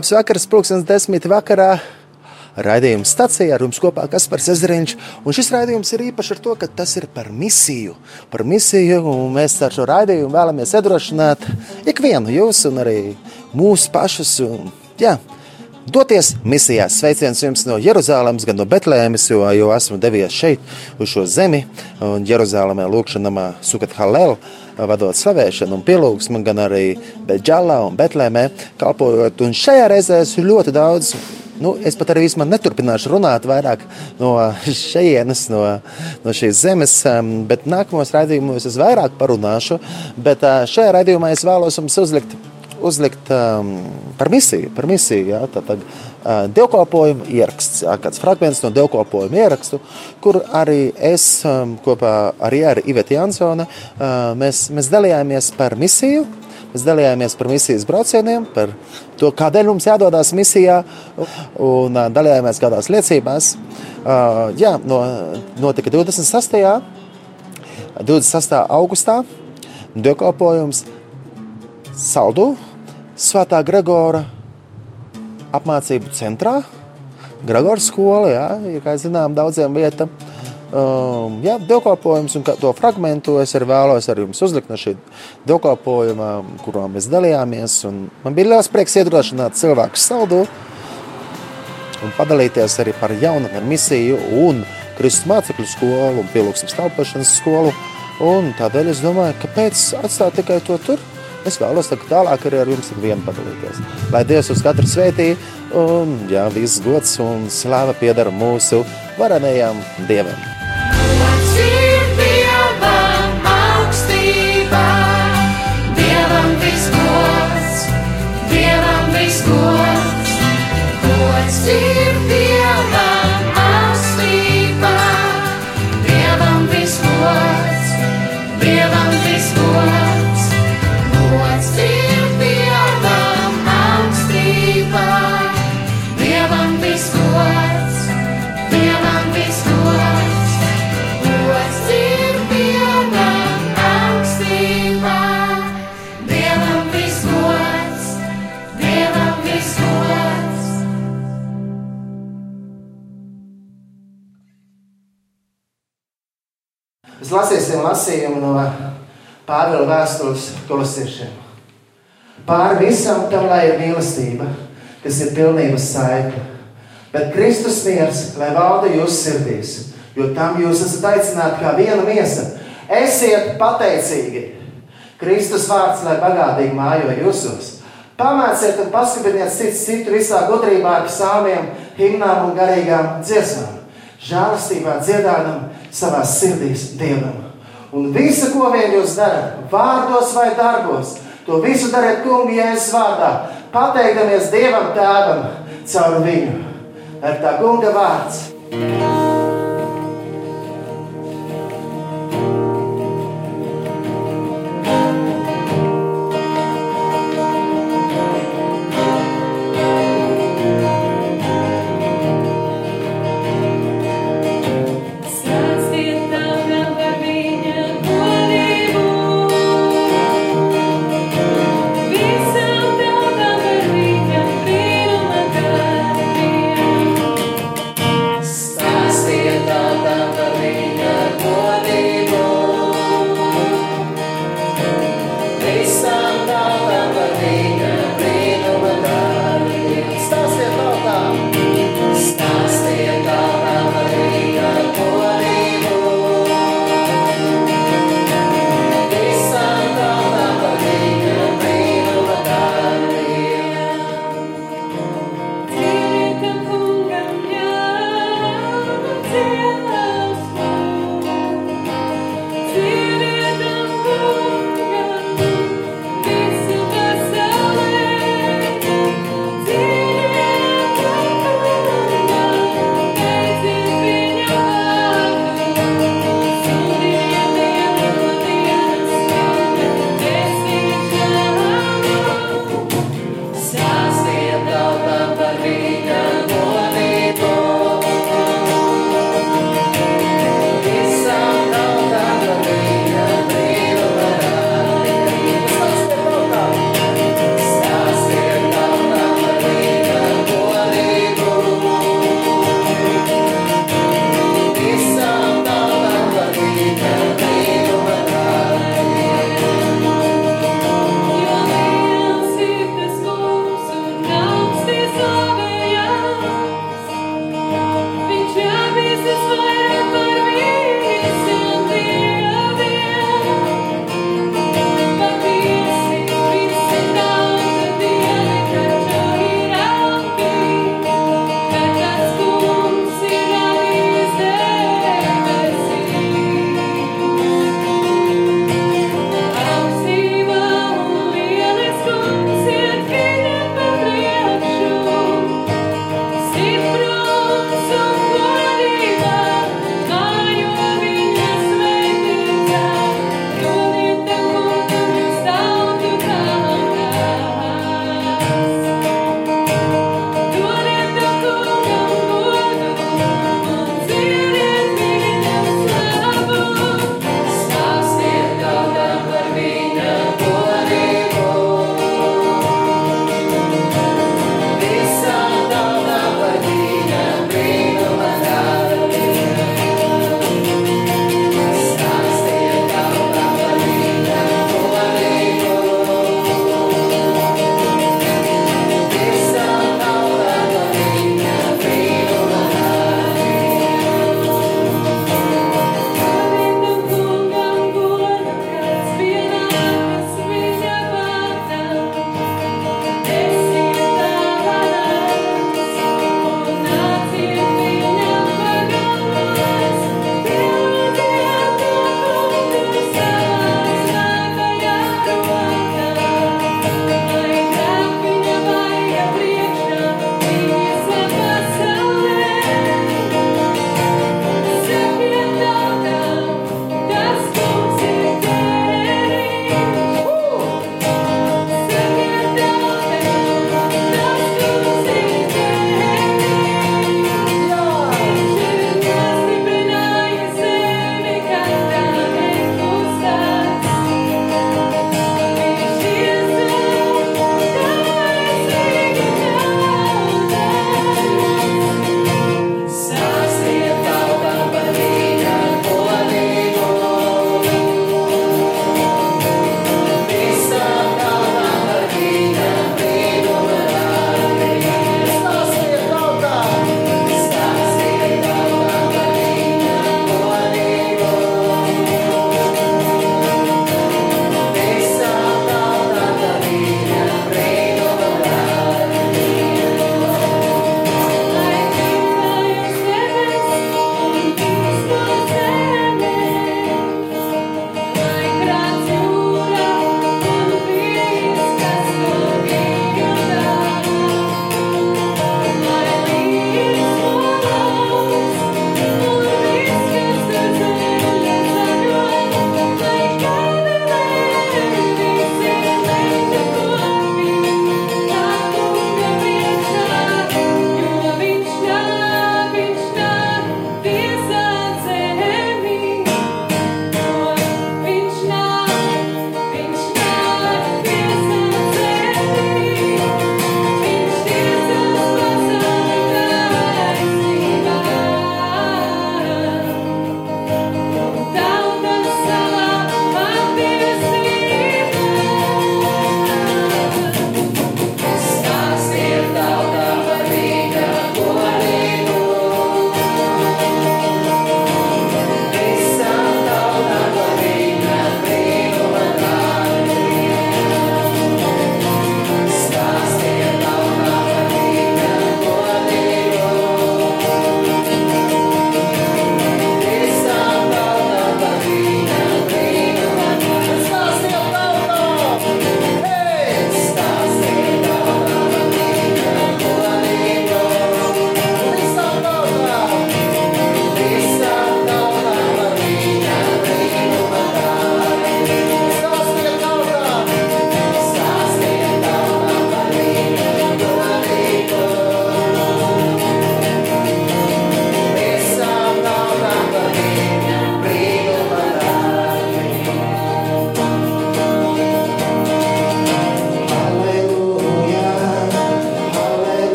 Labs vakars, pulkstenis desmit vakarā. Raidījuma stācijā ar jums kopā Kaspars Ezeriņš. Un šis raidījums ir īpašs ar to, ka tas ir par misiju. Par misiju, un mēs ar šo raidījumu vēlamies iedrošināt ikvienu jūs un arī mūsu pašus. Un, jā, Doties misijās, sveiciens jums no Jeruzalemes, gan no Betlēmes, jo, jo esmu devies šeit, uz šo zemi, un Jeruzalemē lūkšanamā Sukat Halel, vadot slavēšanu un pielūgsmu, gan arī Beģalā un Betlēmē kalpojot. Un šajā reizē es ļoti daudz Nu, es pat arī vismaz neturpināšu runāt vairāk no šejienes, no, no šīs zemes, um, bet nākamos raidījumos es vairāk parunāšu. Bet uh, šajā raidījumā es vēlos jums uzlikt, uzlikt um, par misiju. Par misiju jā, tātad, uh, dievkalpojumu ieraksts, kāds fragments no dievkalpojumu ierakstu, kur arī es kopā arī ar Iveti Jansone mēs, mēs dalījāmies par misiju. Mēs dalījāmies par misijas braucieniem, par to, kādēļ mums jādodas misijā, un dalījāmies kādās liecībās. Jā, no, notika 26. 26. augustā dievkalpojums Saldu Svētā Gregora apmācību centrā. Gregora skola, jā, ja, kā zinām, daudziem vietām. Um, jā, dievkalpojums un to fragment es arī vēlos ar jums uzlikt no šī dievkalpojuma, kurā mēs dalījāmies. Man bija liels prieks iedrošināt cilvēkus saldu un padalīties arī par jaunu misiju un Kristus mācekļu skolu un pielūgsmes telpošanas skolu. Un tādēļ es domāju, kāpēc atstāt tikai to tur? Es vēlos tālāk arī ar jums vienu padalīties. Lai Dievs uz katru svētī un jā, viss gods un slāva piedara mūsu varenajam Dievam. Mēs lasīsim lasījumu no Pāvila vēstules kolosiešiem. Pāri visam tam lai ir mīlestība, kas ir pilnības saikne. Bet Kristus miers, lai valda jūsu sirdīs, jo tam jūs esat aicināti kā viena miesa. Esiet pateicīgi! Kristus vārds, lai bagātīgi mājo jūsos. Pamāciet un paskatieties cits citu visā gudrībā ar psalmiem, himnām un garīgām dziesmām. Žēlastībā dziedādam savā sirdīs Dievam. Un visu, ko vien jūs darat, vārdos vai darbos, to visu dariet kungu jēzus vārdā, pateikdamies Dievam tēvam caur viņu. Ar tā kunga vārds. Stars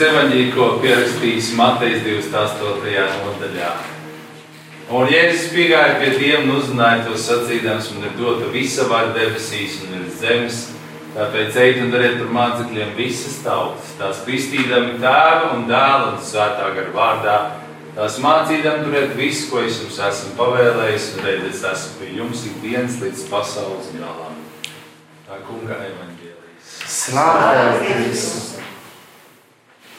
Jēzus evaņģīļa, ko pierakstījis Matejas 28. nodaļā. Un Jēzus piegāja pie tiem un uzzināja to sacīdams, un ir dota visa vara debesīs un ir zemes. Tāpēc ejiet un dariet par mācekļiem visas tautas, tās kristīdami tēva un dēla un svētā gara vārdā, tās mācīdami turēt visu, ko es jums esmu pavēlējis, un reizes esmu pie jums ik viens līdz pasaules galam. Tā kunga evaņģēlijas. Slavēts Kristus!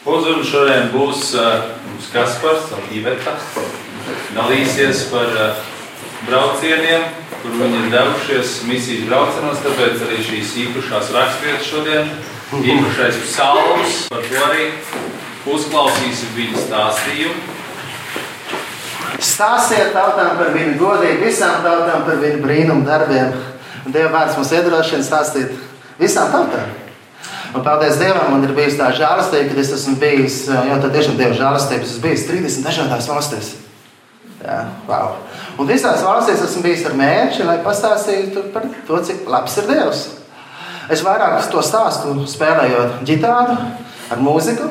Uzruna šodien būs uh, mums Kaspars un Iveta. Dalīsies par uh, braucieniem, kur viņi ir devušies misijas braucienos, tāpēc arī šīs īpašās raksturvietas šodien, īpašais psalms, par to arī uzklausīsim viņu stāstījumu. Stāstiet tautām par viņu godību, visām tautām par viņu brīnumu darbiem. Dieva vārds mums iedrošina stāstīt visām tautām. Un paldies Dievam, man ir bijusi tā žēlastība, ka es esmu bijis, jau tā tiešām Dieva žēlastība, es esmu bijis 30 dažādās valstīs. Jā, wow. Un visās valstīs esmu bijis ar mērķi, lai pastāstītu par to, cik labs ir Dievs. Es vairāk to stāstu spēlējot ģitāru, ar mūziku,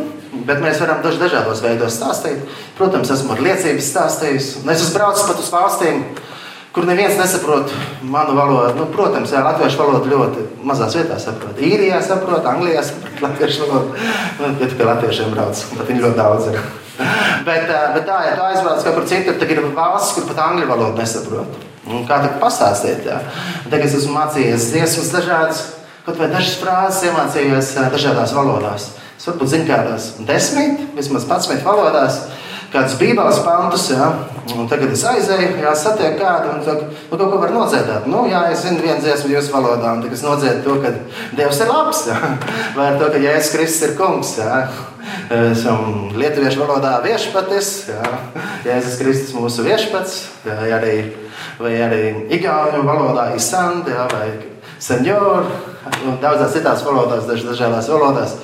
bet mēs varam daž dažādos veidos stāstīt. Protams, esmu ar liecības stāstījis. Un es esmu braucis pat uz valstīm, kur neviens nesaprot manu valodu. Nu, protams, jā, latviešu valodu ļoti mazās vietās saprot. Īrijā saprot, Anglijā saprot latviešu valodu. Nu, ja tu pie latviešiem brauc, tad viņi ļoti daudz ir. bet, bet tā, ja tu aizbrauc kaut kur citur, tad ir valsts, kur pat angļu valodu nesaprot. Un kā tad pastāstīt? Jā? Tagad es esmu mācījies dziesmas dažādas, kaut vai dažas frāzes iemācījies dažādās valodās. Es varbūt zinu kādās desmit, vismaz patsmit valodās kādus bībeles pantus. Ja? Un tagad es aizēju, jā, satieku kādu un saku, nu, kaut ko var nodziedāt. Nu, jā, es zinu vienu dziesmu jūsu valodā, un es nodziedu to, ka Dievs ir labs, jā? vai to, ka Jēzus Kristus ir kungs. Jā? Esam lietuviešu valodā viešpatis, jā? Jēzus Kristus mūsu viešpats, jā, arī, vai arī igauņu valodā isand, jā, vai senjor, un daudzās citās valodās, dažādās valodās.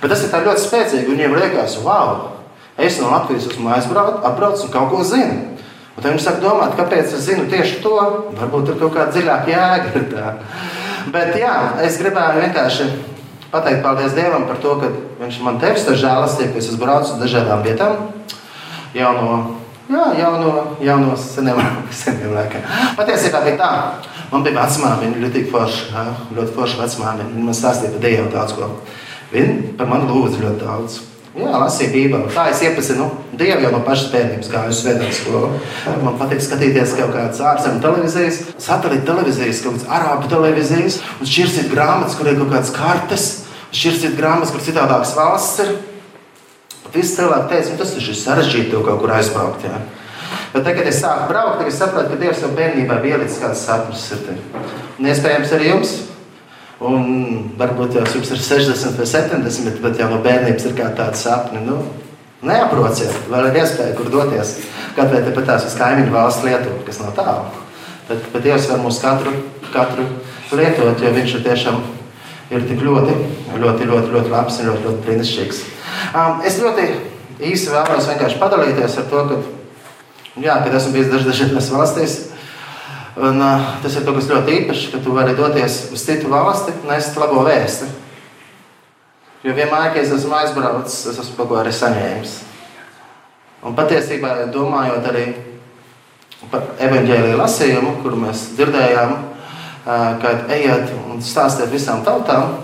Bet tas ir tā ļoti spēcīgi, un viņiem liekas, wow! Es no Latvijas esmu atbraucis un kaut ko zinu. Un tad viņi sāk domāt, kāpēc es zinu tieši to. Varbūt tur kaut kāda dziļāka jēga. Bet jā, es gribēju vienkārši pateikt paldies Dievam par to, ka Viņš man devis to žēlastību, ka es braucis uz dažādām vietām. Jau no, jā, jau no, jau no seniem, seniem laikiem. Patiesībā bija tā. Man bija vecmāmiņa, ļoti forša, ļoti forša vecmāmiņa. Viņa man stāstīja par Dievu daudz ko. Viņa par mani lūdza ļoti daudz. Jā, lasīju Bībeli. Tā es iepazinu Dievu jau no pašas bērnības, kā uz svētdienas skolu. Man patīk skatīties kaut kādas ārzemju televīzijas, satelīta televīzijas, kaut kādas arābu televīzijas, un šķirsīt grāmatas, kur ir kaut kādas kartes, šķirsīt grāmatas, kur citādākas valsts ir. Visi cilvēki teica, nu, tas ir sarežģīti kaut kur aizbraukt. Jā. Bet tagad, kad es sāku braukt, es sapratu, ka Dievs jau bērnībā bija ielicis kādas sapņus sirdī. Un iespējams arī jums Un varbūt jau jums ir 60 vai 70, bet jau no bērnības ir tāda sapņa. Nu, neaprociet, vēl ir iespēja, kur doties. Kaut vai pat tās uz kaimiņu valsts Lietuvu, kas nav tālu. Tad pat Dievs var mūs katru, katru lietot, jo Viņš ir tiešām ir tik ļoti, ļoti, ļoti, ļoti labs un ļoti, ļoti brīnišķīgs. Um, es ļoti īsi vēlos vienkārši padalīties ar to, ka, jā, kad esmu bijis dažādās valstīs. Un, uh, tas ir kaut kas ļoti īpašs, ka tu vari doties uz citu valsti un nest labo vēstu. Jo vienmēr, kad es esmu aizbraucis, es esmu kaut ko arī saņēmis. Un patiesībā, domājot arī par evaņģēlīju lasījumu, kuru mēs dzirdējām, kad ejiet un stāstiet visām tautām,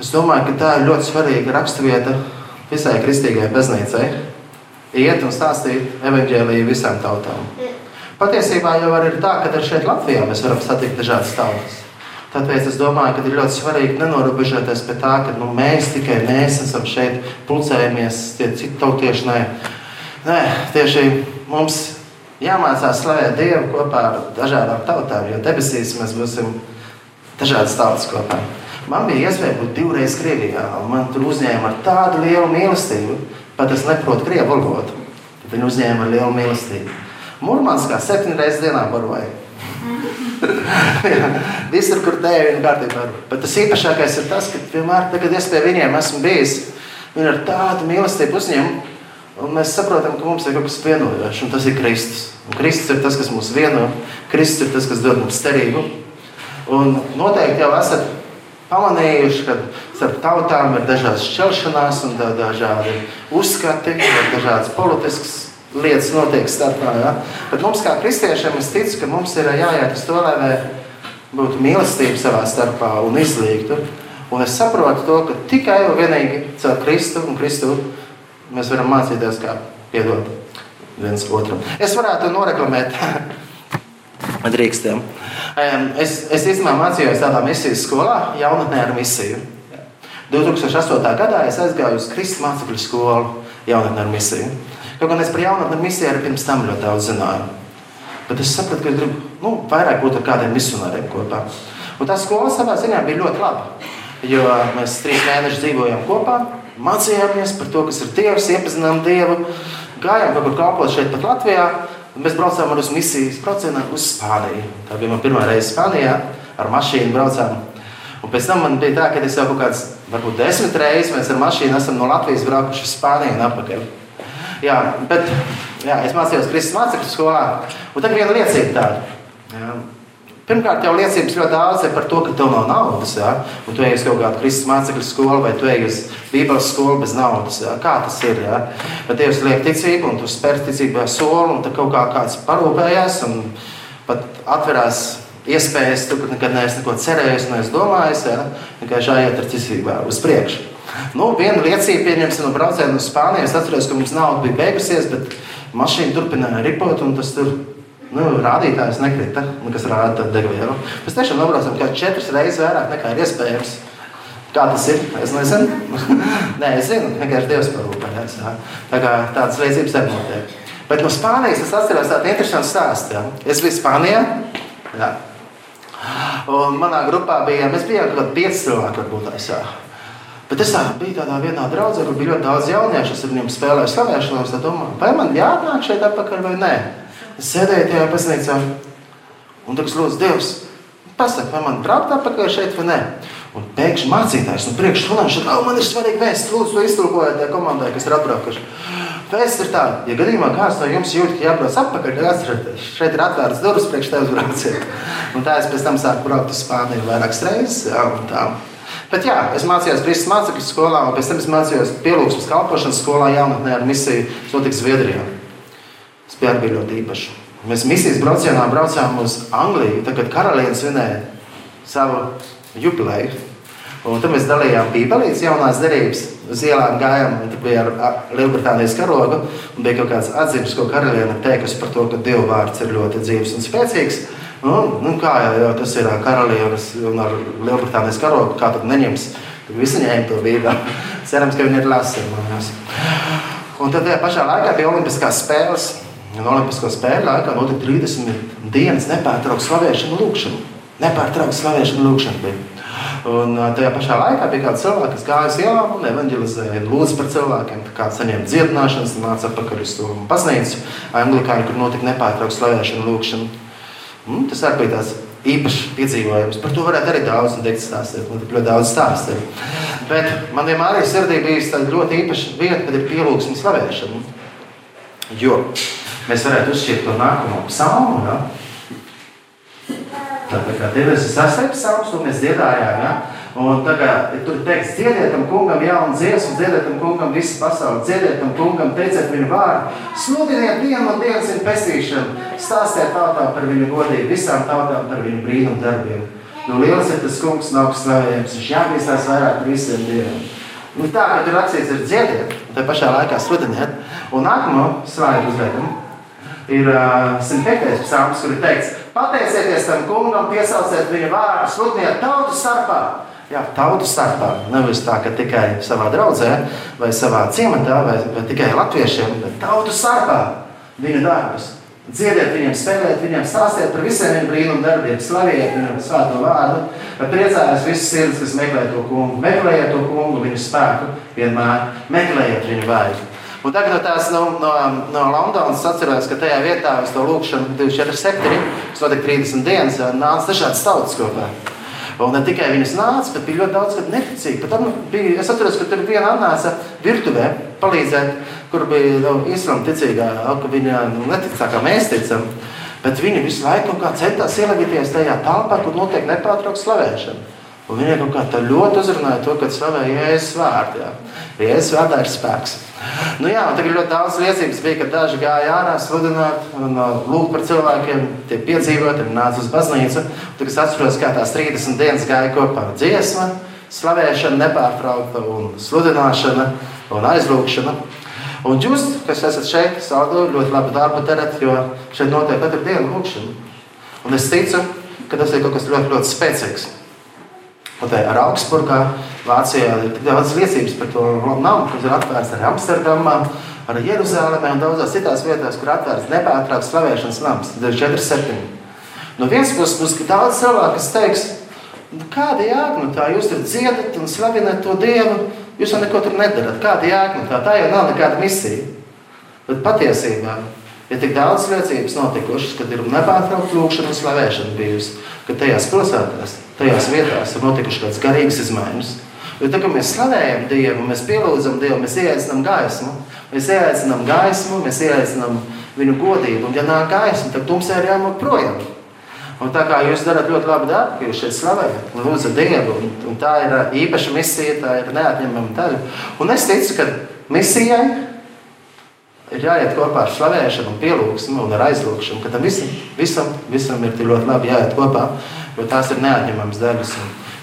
es domāju, ka tā ir ļoti svarīga raksturvieta visai kristīgajai baznīcai. Iet un stāstīt evaņģēlīju visām tautām. Patiesībā jau ir tā, ka arī šeit Latvijā mēs varam satikt dažādas tautas. Tāpēc es domāju, ka ir ļoti svarīgi nenorobežoties pie tā, ka nu, mēs tikai mēs esam šeit, pulcējamies, tie citi tautieši. Nē. nē, tieši mums jāmācās slavēt Dievu kopā ar dažādām tautām, jo debesīs mēs būsim dažādas tautas kopā. Man bija iespēja būt divreiz Krievijā, un man tur uzņēma ar tādu lielu mīlestību, pat es neprotu krievu valodu. Tad viņi uzņēma ar lielu mīlestību. Mūrmānskā septiņas reizes dienā baroja. Visur, kur dēļ ir kārtībā. Bet tas īpašākais ir tas, ka vienmēr, kad es pie viņiem esmu bijis, viņi ar tādu mīlestību uzņem, un mēs saprotam, ka mums ir kaut kas vienojošs, un tas ir Kristus. Un Kristus ir tas, kas mūs vieno, Kristus ir tas, kas dod mums cerību. Un noteikti jau esat pamanījuši, ka starp tautām ir dažādas šķelšanās un dažādi uzskati, dažādas politiskas lietas notiek starpā. Ja? Bet mums, kā kristiešiem, es ticu, ka mums ir jāiet uz to, lai būtu mīlestība savā starpā un izlīgtu. Un es saprotu to, ka tikai un vienīgi caur Kristu un Kristu mēs varam mācīties, kā piedot viens otram. Es varētu noreklamēt drīkstiem. Es, es īstenībā mācījos tādā misijas skolā, jaunatnē ar misiju. 2008. gadā es aizgāju uz Kristus mācekļu skolu jaunatnē ar misiju. Kaut gan es par jaunatni misiju pirms tam ļoti daudz zināju. Bet es sapratu, ka es gribu nu, vairāk būt ar kādiem misionāriem kopā. Un tā skola savā ziņā bija ļoti laba. Jo mēs trīs mēnešus dzīvojām kopā, mācījāmies par to, kas ir Dievs, iepazinām Dievu, gājām kaut kur kalpot šeit, pat Latvijā. Mēs braucām uz misijas braucienā uz Spāniju. Tā bija mana pirmā reize Spānijā. Ar mašīnu braucām. Un pēc tam man bija tā, ka es jau kaut kāds, varbūt desmit reizes mēs ar mašīnu esam no Latvijas braukuši uz Spāniju un atpakaļ. Jā, bet jā, es mācījos Kristus mācekļu skolā. Un tad viena liecība tāda. Jā. Pirmkārt, jau liecības ļoti daudz par to, ka tev nav naudas. Ja? Un tu ej uz kaut kādu Kristus mācekļu skolu vai tu ej uz Bībeles skolu bez naudas. Ja? Kā tas ir? Ja? Bet Dievs liek ticību un tu spēr ticībā soli un tad kaut kā kāds parūpējās un pat atverās iespējas, tu nekad neesi neko cerējis, neesi domājis. Ja? Tikai jāiet ar ticībā uz priekšu. Nu, viena liecība, pieņemsim, no brauciena uz Spāniju. Es atceros, ka mums nauda bija beigusies, bet mašīna turpināja ripot, un tas tur nu, rādītājs nekrita, kas rāda degvielu. Mēs tiešām nobraucām kā četras reizes vairāk nekā ir iespējams. Kā tas ir? Es nezinu. Nē, es zinu, vienkārši Dievs parūpējās. Tā kā tādas liecības arī notiek. Bet no Spānijas es atceros tādu interesantu stāstu. Ja. Es biju Spānijā. Jā. Un manā grupā bija, mēs bijām kaut kādi pieci cilvēki, varbūt tās. Bet es tā, biju tādā vienā draudzē, kur bija ļoti daudz jauniešu. Es ar viņiem spēlēju slavēšanu, es domāju, vai man jānāk šeit atpakaļ vai nē. Es sēdēju tajā baznīcā un tagad lūdzu Dievs, pasaka, vai man braukt atpakaļ šeit vai nē. Un pēkšņi mācītājs no priekšā runā, ka oh, man ir svarīgi vēst, lūdzu, to iztulkojiet tajā komandai, kas ir atbraukuši. Vēsts ir tāda, ja gadījumā kāds no jums jūt, ka jābrauc atpakaļ, tad atcerieties, šeit ir atvērts durvis priekš tevis brauciet. Un tā es pēc tam sāku braukt uz Spāniju vairākas reizes. Jā, Bet jā, es mācījos Kristus mācekļu skolā, un pēc tam es mācījos pielūgsmes kalpošanas skolā jaunatnē ar misiju. Tas notika Zviedrijā. Tas bija arī ļoti īpaši. Mēs misijas braucienā braucām uz Angliju, tad, kad karaliene svinēja savu jubileju. Un tad mēs dalījām bībelītes jaunās derības. Uz ielām gājām, un tur bija ar Lielbritānijas karogu. Un bija kaut kāds atzīmes, ko karaliene teikusi par to, ka Dieva vārds ir ļoti dzīves un spēcīgs. Nu, nu, kā jau, tas ir karalienes un ar Lielbritānijas karogu, kā tad neņems? Visi ņēma to bībeli. Cerams, ka viņi ir lasījuši. Un tad tajā pašā laikā bija Olimpiskās spēles. Un Olimpisko spēļu laikā notika 30 dienas nepārtraukta slavēšana un lūkšana. Nepārtraukta slavēšana un lūkšana bija. Un tajā pašā laikā bija kāds cilvēks, kas gāja uz ielām un evanģelizēja, lūdza par cilvēkiem. Kāds saņēma dziedināšanas, nāca atpakaļ uz to baznīcu, anglikāņu, kur notika nepārtraukta slavēšana un lūkšana. Mm, tas arī bija tāds īpašs piedzīvojums. Par to varētu arī daudz teikt, stāstīt. Man ir ļoti daudz stāstu. Bet man vienmēr ir sirdī bijis tāda ļoti īpaša vieta, kad ir pielūgsme slavēšana. Jo mēs varētu uzšķirt to nākamo psalmu. Ja? Tātad, kā tev ir sastais psalms, un mēs dziedājām. Ja? Un tagad tur teiks, dziediet tam kungam jaunu dziesmu, dziediet tam kungam visu pasauli, dziediet tam kungam, teiciet viņu vārdu, sludiniet dienu un dienas viņa pestīšanu, stāstiet tautām par viņu godību, visām tautām par viņu brīnumu darbiem. Nu, liels ir tas kungs, nav slavējams, viņš jāmīstās vairāk par visiem dieviem. Nu, tā, ka tur rakstīts ir dziediet, tā pašā laikā sludiniet. Un nākamo slaidu uzvedam ir uh, 105. psalms, kur ir teikts, pateicieties tam kungam, piesauciet viņa vārdu, sludiniet tautu starpā. Jā, tautu starpā. Nevis tā, ka tikai savā draudzē, vai savā ciematā, vai, vai tikai latviešiem, bet tautu starpā viņa darbus. Dziediet viņiem, spēlēt viņiem, stāstiet par visiem viņu brīnumu darbiem, slaviet viņu svēto vārdu, lai priecājās visas sirds, kas meklē to kungu. Meklējiet to kungu, viņu spēku, vienmēr meklējiet viņu vārdu. Un tagad no tās no, no, no Londonas atceros, ka tajā vietā uz to lūkšanu 247, kas notika 30 dienas, nāca dažādas tautas kopā. Un ne tikai viņas nāca, bet bija ļoti daudz neticīgi. Pat tam bija, es atceros, ka tur viena atnāca virtuvē palīdzēt, kur bija nu, islāma ticīgā, ka viņa nu, netic tā kā mēs ticam. Bet viņi visu laiku centās ielagīties tajā telpā, kur notiek nepārtraukta slavēšana. Un viņai kaut kā tā ļoti uzrunāja to, ka slavē Jēzus vārdu. Jā. Jēzus vārdā ir spēks. Nu, jā, un tagad ļoti daudz liecības bija, ka daži gāja ārā sludināt un uh, lūgt par cilvēkiem, tie piedzīvot, un nāca uz baznīcu. Tad es atceros, kā tās 30 dienas gāja kopā dziesma, slavēšana nepārtraukta un sludināšana un aizlūgšana. Un jūs, kas esat šeit, saldo ļoti labu darbu darat, jo šeit notiek katru dienu lūgšana. Un es ticu, ka tas ir kaut kas ļoti, ļoti spēcīgs. Ir Augsburgā, Vācijā ir tik daudz liecības par to namu, kas ir atvērts arī Amsterdamā, arī Jeruzalemē un daudzās citās vietās, kur atvērts nepārtraukts slavēšanas nams. Tad ir 4-7. No vienas puses būs daudz cilvēku, kas teiks, nu, kāda jēga no tā, jūs tur dziedat un slavinat to Dievu, jūs jau neko tur nedarat. Kāda jēga no tā? Tā jau nav nekāda misija. Bet patiesībā ir tik daudz liecības notikušas, kad ir nepārtraukta lūkšana un slavēšana bijusi, ka tajās pilsētās, tajās vietās ir notikušas kādas garīgas izmaiņas. Jo tad, kad mēs slavējam Dievu, mēs pielūdzam Dievu, mēs ieaicinām gaismu, mēs ieaicinām gaismu, mēs ieaicinām viņu godību. Un, ja nāk gaisma, tad tumsē ir jāmok projām. Un tā kā jūs darāt ļoti labu darbu, ka jūs šeit slavējat un lūdzat Dievu, un, un tā ir īpaša misija, tā ir neatņemama daļa. Un es ticu, ka misijai ir jāiet kopā ar slavēšanu, pielūgsmu un ar aizlūgšanu, ka tam visam, visam, visam ir ļoti labi jāiet kopā, jo tās ir neatņemamas daļas.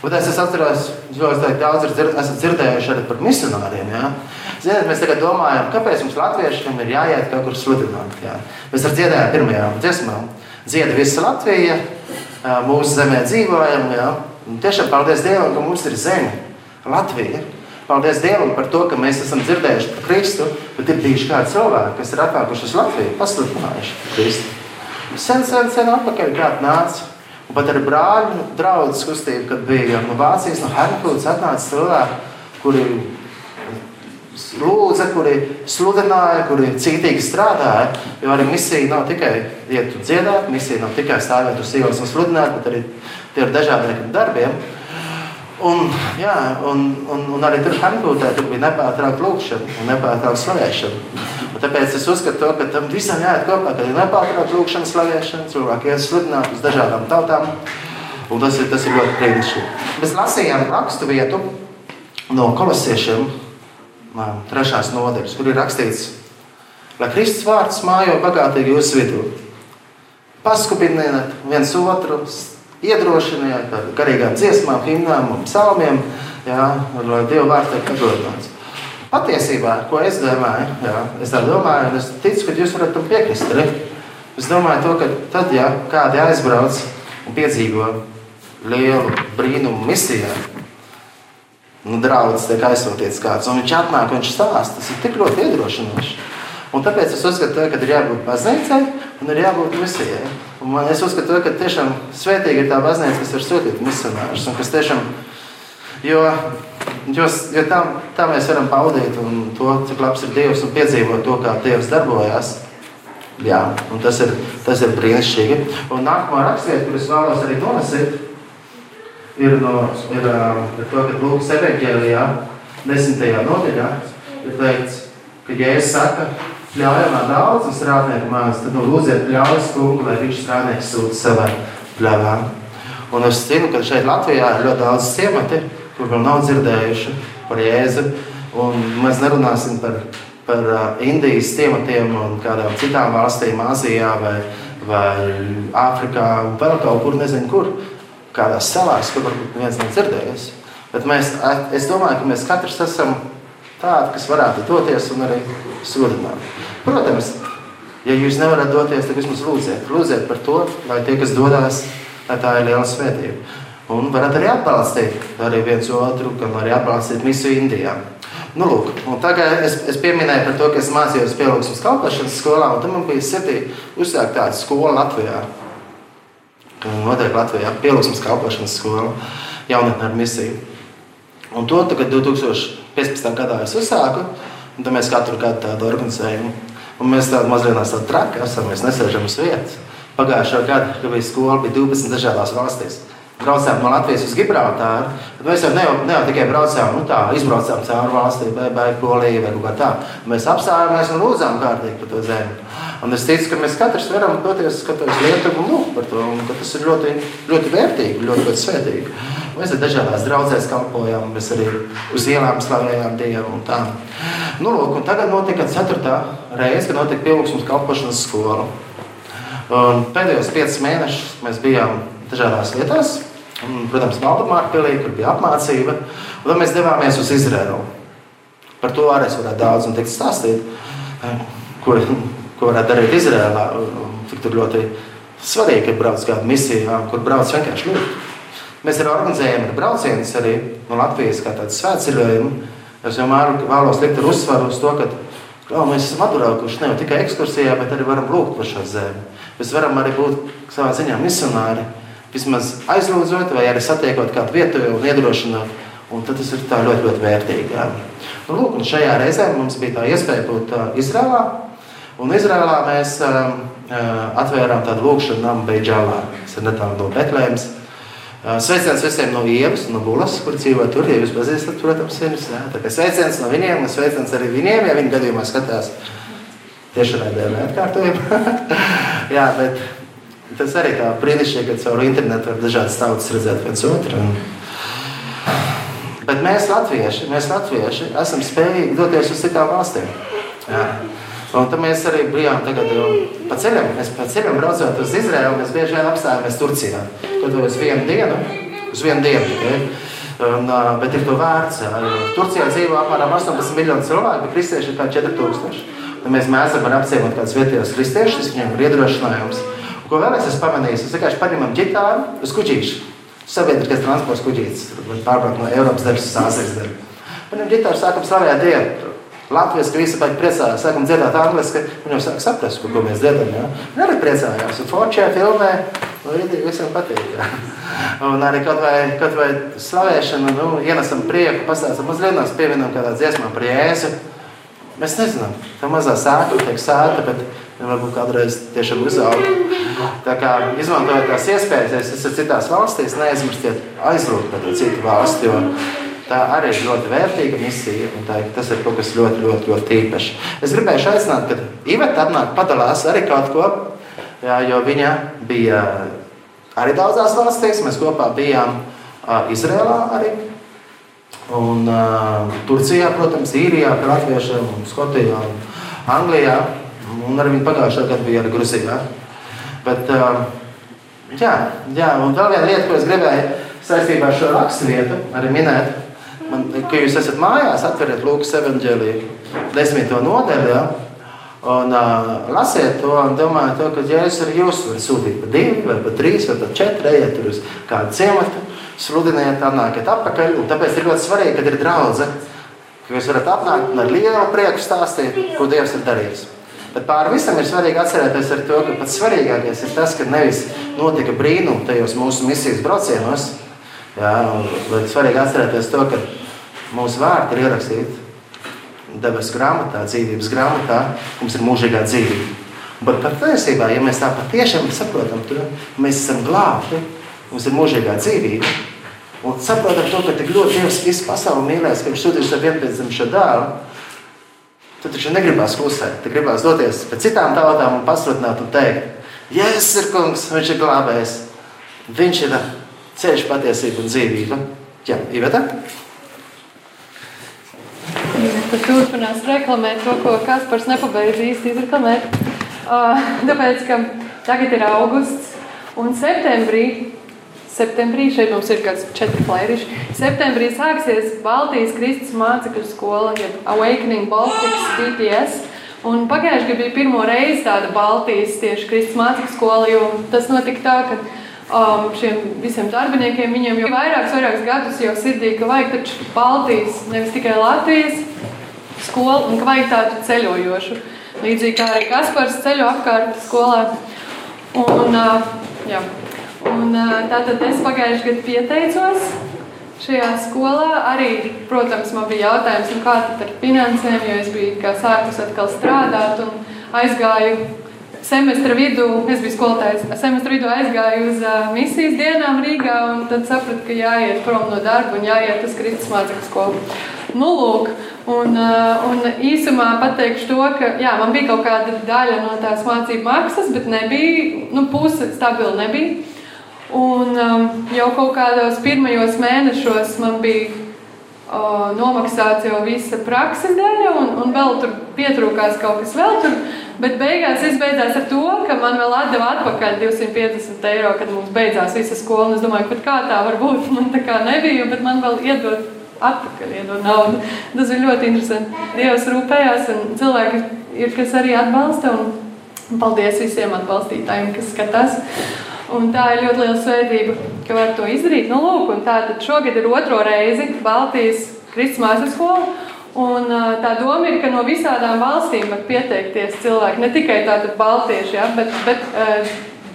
Un, es, es atceros, jūs daudz dzird, esat dzirdējuši arī par misionāriem. Ja? Ziniet, mēs tagad domājam, kāpēc mums latviešiem ir jāiet kaut kur sludināt. Ja? Mēs ar dziedājām pirmajā dziesmā. Dzieda visa Latvija, mūsu zemē dzīvojam. Ja? Un tiešām paldies Dievam, ka mums ir zeme, Latvija. Paldies Dievam par to, ka mēs esam dzirdējuši par Kristu, bet ir bijuši kādi cilvēki, kas ir atnākuši uz Latviju, pasludinājuši Kristu. Sen, sen, sen atpakaļ kāds nāca pat ar brāļu draugu kustību, kad bija no Vācijas, no Hernfūdas atnāca cilvēki, kuri lūdza, kuri sludināja, kuri cītīgi strādāja. Jo arī misija nav tikai iet un dziedāt, misija nav tikai stāvēt uz ielas un sludināt, bet arī tie ir dažādiem darbiem. Un, jā, un, un, un arī tur Hankūtē tur bija nepārtraukta lūkšana un nepārtraukta slavēšana. Un tāpēc es uzskatu, to, ka tam visam jāiet kopā, kad ir nepārtraukta lūkšana, slavēšana, cilvēki iet sludināt uz dažādām tautām. Un tas ir, tas ir ļoti brīnišķīgi. Mēs lasījām rakstu vietu no kolosiešiem, trešās nodaļas, kur ir rakstīts, lai Kristus vārds mājo bagātīgi jūsu vidū. Paskubiniet viens otru, iedrošiniet ar garīgām dziesmām, himnām un psalmiem, jā, lai Dieva vārds tiek pagodināts. Patiesībā, ko es domāju, jā, es domāju, un es ticu, ka jūs varat tam piekrist. Arī. Es domāju, to, ka tad, ja kādi aizbrauc un piedzīvo lielu brīnumu misijā, nu, draugs tiek aizsūtīts kāds, un viņš atnāk un viņš stāsta, tas ir tik ļoti iedrošinoši. Un tāpēc es uzskatu, ka ir jābūt baznīcai un ir jābūt misijai. Un man, es uzskatu, ka tiešām svētīgi ir tā baznīca, kas ir sūtīta misionārus. Jo, jo, jo tā, tā mēs varam paudīt to, cik labs ir Dievs un piedzīvot to, kā Dievs darbojas. Jā, tas ir, tas ir brīnišķīgi. Un nākamā rakstvieta, kuras vēlos arī nolasīt, ir no ir, ir to, ka Lūkas evanģēlijā, desmitajā nodaļā, ir teikts, ka Jēzus saka, ļaujam man daudz un strādnieku maz, tad nu lūdziet ļaujas kungu, lai viņš strādnieks sūta savai pļavām. Un es zinu, ka šeit Latvijā ir ļoti daudz ciemati, kur vēl nav dzirdējuši par Jēzu. Un mēs nerunāsim par, par Indijas ciematiem un kādām citām valstīm, Āzijā vai, vai Āfrikā, vēl kaut kur, nezinu kur, kādās salās, kur varbūt neviens nav dzirdējis. Bet mēs, es domāju, ka mēs katrs esam tādi, kas varētu doties un arī sludināt. Protams, ja jūs nevarat doties, tad vismaz lūdziet. Lūdziet par to, lai tie, kas dodas, lai tā ir liela svētība. Un varat arī atbalstīt arī viens otru, gan arī atbalstīt misiju Indijā. Nu, lūk, tagad es, es pieminēju par to, ka es mācījos pielūgsmes kalpošanas skolā, un tam man bija sirdī uzsākt tādu skolu Latvijā. Notiek Latvijā pielūgsmes kalpošanas skola jaunatnē ar misiju. Un to tagad 2015. gadā es uzsāku, un tad mēs katru gadu tādu organizējam. Un mēs tādu mazliet tādu traki esam, mēs nesēžam uz vietas. Pagājušā gada, kad bija skola, bija 12 dažādās valstīs. Braucām no Latvijas uz Gibraltāru, tad mēs jau ne, ne jau tikai braucām, nu tā, izbraucām cauri valstī, vai, vai Poliju, vai kaut kā tā. Mēs apstājāmies un lūdzām kārtīgi par to zemi. Un es ticu, ka mēs katrs varam doties uz Lietuvu un lūgt par to, un ka tas ir ļoti, ļoti vērtīgi, ļoti, ļoti svētīgi. Mēs ar dažādās draudzēs kalpojam, mēs arī uz ielām slavējām Dievu un tā. Nu, lūk, un tagad notika ceturtā reize, kad notika pielūgsmes kalpošanas skola. Un pēdējos piecus mēnešus mēs bijām dažādās vietās. Un, protams, Valdemārpilī, kur bija apmācība. Un tad mēs devāmies uz Izraelu. Par to arī varētu daudz un teikt stāstīt, ko, ko varētu darīt Izrēlā. Cik tur ļoti svarīgi ir braukt kādā misijā, kur brauc vienkārši lūgt. Mēs arī organizējam braucienus arī no Latvijas kā tādu svētceļojumu. Es vienmēr vēlos likt ar uzsvaru uz to, ka o, mēs esam atbraukuši ne tikai ekskursijā, bet arī varam lūgt par šo zemi. Mēs varam arī būt savā ziņā misionāri, vismaz aizlūdzot vai arī satiekot kādu vietu un iedrošinot. Un tad tas ir ļoti, ļoti vērtīgi. Jā. Nu, lūk, šajā reizē mums bija tā iespēja būt uh, Izrēlā. Un Izrēlā mēs uh, atvērām tādu lūkšanu namu Beidžālā, kas ir netālu no Betlēmas. Sveiciens visiem no Ievas, no Bulas, kur dzīvo tur. Ja jūs pazīstat, protams, viņus. Tā sveiciens no viņiem, un sveiciens arī viņiem, ja viņi gadījumā skatās tiešraidē neatkārtojumu. Jā, bet tas arī tā brīnišķīgi, ka caur internetu var dažādas tautas redzēt viens otru. Un... Bet mēs, latvieši, mēs, latvieši, esam spējīgi doties uz citām valstīm. Jā. Un tad mēs arī bijām tagad, pa ceļam, mēs pa ceļam braucot uz Izraēlu, mēs bieži vien apstājāmies Turcijā. Tad uz vienu dienu, uz vienu dienu tikai. Un, bet ir to vērts. Turcijā dzīvo apmēram 18 miljoni cilvēku, bet kristieši ir kā 4000. Tad mēs mēdzam apciemot kādus vietējos kristiešus, viņiem ir iedrošinājums. Ko vēl es esmu pamanījis? Mēs vienkārši paņemam ģitāru uz kuģīšu. Sabiedriskais transports kuģītis, pārbraukt no Eiropas daļas uz Āzijas daļu. Paņemam ģitāru, sākam slavēt Dievu. Latvijas visi bija priecājās, sākam dziedāt angliski, jau sāk saprast, ko mēs dziedam. Ja? Un arī priecājās, un forčē filmē, un visiem patīk. Ja? Un arī kaut vai, kaut vai slavēšana, nu, ienesam prieku, pastāstam mazliet, pieminam kādā dziesmā par Jēzu. Mēs nezinām, tā mazā sēkla tiek sēta, bet varbūt kādreiz tiešām uzaug. Tā kā izmantojot tās iespējas, ja esat citās valstīs, neaizmirstiet aizlūgt par citu valsti, tā arī ir ļoti vērtīga misija, un tā, tas ir kaut kas ļoti, ļoti, ļoti īpašs. Es gribēju aicināt, ka Iveta atnāk padalās arī kaut ko, jā, jo viņa bija arī daudzās valstīs, mēs kopā bijām Izrēlā arī Un, uh, Turcijā, protams, Īrijā, latviešiem, Skotijā, un Anglijā. Un arī pagājušā gada bija arī Grūzijā. Bet, jā, jā, un vēl viena lieta, ko es gribēju saistībā ar šo raksturvietu arī minēt, man, ka jūs esat mājās, atveriet Lūkas evanģēliju desmito nodaļu. Ja? Un uh, lasiet to un domājiet, to, ka Jēzus arī jūs var sūtīt pa divi, vai pa trīs, vai pa četri, ejiet uz kādu ciematu sludiniet, atnākiet atpakaļ. Tāpēc ir ļoti svarīgi, kad ir draudzene, ka jūs varat atnākt un ar lielu prieku stāstīt, ko Dievs ir darījis. Bet pāri visam ir svarīgi atcerēties to, ka pats svarīgākais ir tas, ka nevis notika brīnumi tajos mūsu misijas braucienos, jā, bet svarīgi atcerēties to, ka mūsu vārti ir ierakstīti debesu grāmatā, dzīvības grāmatā, mums ir mūžīgā dzīvība. Bet patiesībā, ja mēs tā patiešām saprotam, to mēs esam glābti, mums ir mūžīgā dzīvība. Un saprotam to, ka tik ļoti Dievs visu pasauli mīlēs, ka viņš sūtīs savu vienpiedzimušo dēlu. Tad taču negribās klusēt, tad gribās doties pēc citām tautām un pasludināt un teikt, Jēzus ir kungs, viņš ir glābējs. Viņš ir ceļš, patiesība un dzīvība. Jā, Iveta? Tad turpinās reklamēt to, ko Kaspars nepabeidz īsti izreklamēt. Uh, tāpēc, ka tagad ir augusts un septembrī septembrī, šeit mums ir kāds četri flēriši. Septembrī sāksies Baltijas Kristus mācekļu skola, jeb Awakening Baltics BPS. Un pagājušajā gadā bija pirmo reizi tāda Baltijas tieši Kristus mācekļu skola, jo tas notika tā, ka um, šiem visiem darbiniekiem viņiem jau vairākus, vairākus gadus jau sirdī, ka vajag taču Baltijas, nevis tikai Latvijas skolu, un ka vajag tādu ceļojošu. Līdzīgi kā arī Kaspars ceļo apkārt skolā. Un, uh, jā, Un, tātad es pagājušajā gadā pieteicos šajā skolā. Arī, protams, man bija jautājums, nu, kā tad ar finansēm, jo es biju sākus atkal strādāt un aizgāju semestra vidū, es biju skolotājs, semestra vidū aizgāju uz uh, misijas dienām Rīgā un tad sapratu, ka jāiet prom no darba un jāiet uz Kristus mācekļu skolu. Nu, lūk, un, uh, un īsumā pateikšu to, ka jā, man bija kaut kāda daļa no tās mācību maksas, bet nebija, nu, puse stabili nebija. Un um, jau kaut kādos pirmajos mēnešos man bija uh, nomaksāts jau visa prakses daļa, un, un vēl tur pietrūkās kaut kas vēl tur. Bet beigās izbeidzās ar to, ka man vēl atdeva atpakaļ 250 eiro, kad mums beidzās visa skola. Es domāju, kā tā var būt. Man tā kā nebija, bet man vēl iedod atpakaļ, iedod naudu. Tas ir ļoti interesanti. Dievs rūpējās, un cilvēki ir, kas arī atbalsta. Un paldies visiem atbalstītājiem, kas skatās. Un tā ir ļoti liela svētība, ka var to izdarīt. Nu, lūk, tā tad šogad ir otro reizi Baltijas Kristus mākslas skola. Un, tā doma ir, ka no visām valstīm var pieteikties cilvēki. Ne tikai tādi baltieši, ja, bet, bet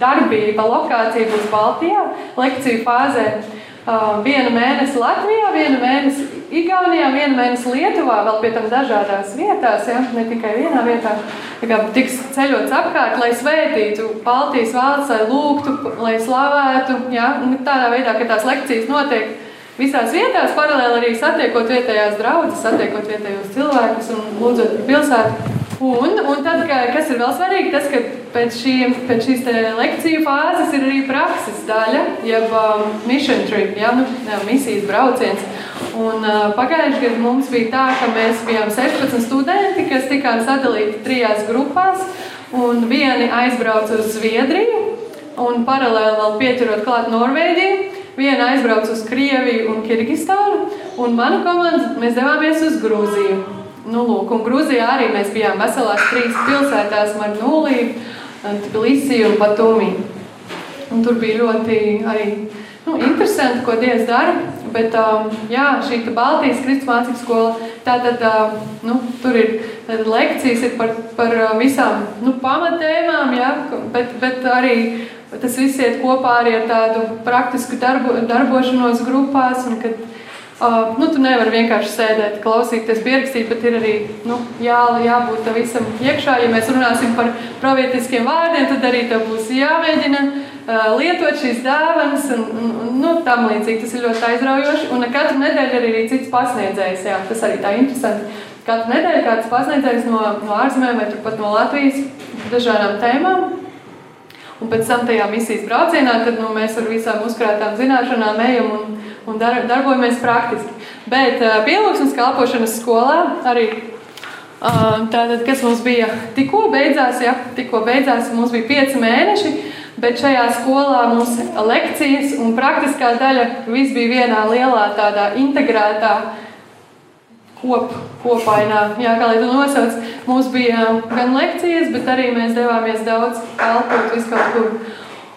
darbība, lokācija būs Baltijā, lekciju fāzē. Vienu mēnesi Latvijā, vienu mēnesi Igaunijā, vienu mēnesi Lietuvā, vēl pie tam dažādās vietās, ja? ne tikai vienā vietā. Tiks ceļots apkārt, lai svētītu Baltijas valsts, lai lūgtu, lai slavētu. Ja? Tādā veidā, ka tās lekcijas notiek visās vietās, paralēli arī satiekot vietējās draugus, satiekot vietējos cilvēkus un lūdzot pilsētu. Un, un tad, ka, kas ir vēl svarīgi, tas, ka pēc, šiem, pēc šīs lekciju fāzes ir arī prakses daļa, jeb um, mission trip, ja, nu, jā, misijas brauciens. Un, uh, Pagājušajā gadā mums bija tā, ka mēs bijām 16 studenti, kas tikām sadalīti trijās grupās, un vieni aizbrauca uz Zviedriju, un paralēli vēl pieturot klāt Norvēģiju. Viena aizbrauca uz Krieviju un Kirgistānu, un mana komanda mēs devāmies uz Grūziju. Nu, lūk, un Grūzijā arī mēs bijām veselās trīs pilsētās, Marnūlī, Tbilisi un Batumi. Un tur bija ļoti arī nu, interesanti, ko Dievs dara. Bet um, jā, šī Baltijas Kristus mācību skola, tātad um, nu, tur ir lekcijas ir par, par uh, visām nu, pamatēmām, jā, bet, bet arī tas viss iet kopā ar tādu praktisku darbu, darbošanos grupās. Un, kad, Uh, nu, tu nevari vienkārši sēdēt, klausīties, pierakstīt, bet ir arī nu, jā, jābūt tam visam iekšā. Ja mēs runāsim par pravietiskiem vārdiem, tad arī tev būs jāmēģina uh, lietot šīs dāvanas un, un, un nu, tam līdzīgi. Tas ir ļoti aizraujoši. Un katru nedēļu arī ir cits pasniedzējs. Jā, tas arī tā interesanti. Katru nedēļu kāds pasniedzējs no, no ārzemēm vai pat no Latvijas dažādām tēmām. Un pēc tam tajā misijas braucienā tad, nu, mēs ar visām uzkrātām zināšanām ejam un, un dar, darbojamies praktiski. Bet uh, pielūgsmes kalpošanas skolā arī uh, tātad, kas mums bija tikko beidzās, ja, tikko beidzās, mums bija pieci mēneši, bet šajā skolā mums lekcijas un praktiskā daļa viss bija vienā lielā tādā integrētā kop, kopainā, jā, kā lai to nosauc. Mums bija gan lekcijas, bet arī mēs devāmies daudz kalpot vis kaut kur.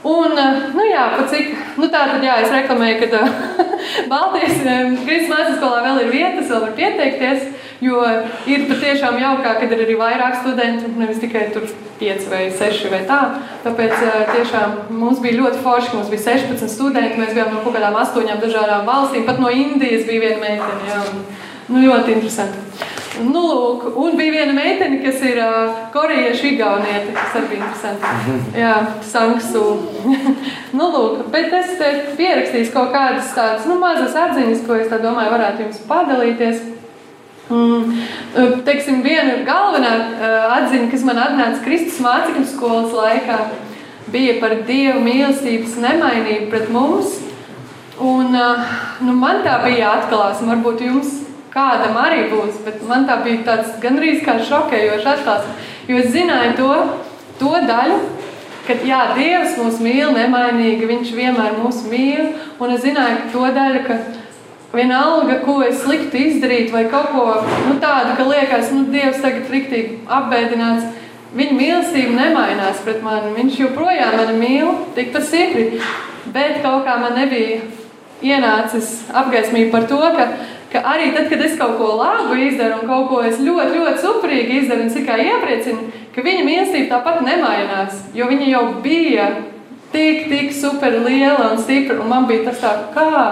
Un, nu jā, cik, nu tā tad jā, es reklamēju, ka Baltijas Kristus mācības skolā vēl ir vietas, vēl var pieteikties, jo ir patiešām jaukā, kad ir arī vairāk studentu, nevis tikai tur 5 vai 6 vai tā. Tāpēc tiešām mums bija ļoti forši, ka mums bija 16 studenti, mēs bijām no kaut kādām astoņām dažādām valstīm, pat no Indijas bija viena meitene, Nu, ļoti interesanti. Nu, lūk, un bija viena meitene, kas ir uh, korejiešu igauniete, kas arī bija interesanti. Mhm. Jā, Sanksu. nu, lūk, bet es te pierakstīju kaut kādas tādas nu, mazas atziņas, ko es domāju, varētu jums padalīties. Mm, teiksim, viena galvenā uh, atziņa, kas man atnāca Kristus mācekļu skolas laikā, bija par Dieva mīlestības nemainību pret mums. Un, uh, nu, man tā bija atklāsme, varbūt jums kādam arī būs. Bet man tā bija tāds gandrīz kā šokējošs atklāsmes. Jo es zināju to, to daļu, ka jā, Dievs mūs mīl nemainīgi, Viņš vienmēr mūs mīl. Un es zināju to daļu, ka vienalga, ko es sliktu izdarīt, vai kaut ko nu, tādu, ka liekas, nu, Dievs tagad riktīgi apbēdināts. Viņa mīlestība nemainās pret mani. Viņš joprojām mani mīl, tikpat stipri. Bet kaut kā man nebija ienācis apgaismība par to, ka ka arī tad, kad es kaut ko labu izdaru un kaut ko es ļoti, ļoti suprīgi izdaru un tikai iepriecinu, ka viņa mīlestība tāpat nemainās, jo viņa jau bija tik, tik super liela un stipra, un man bija tas tā, kā.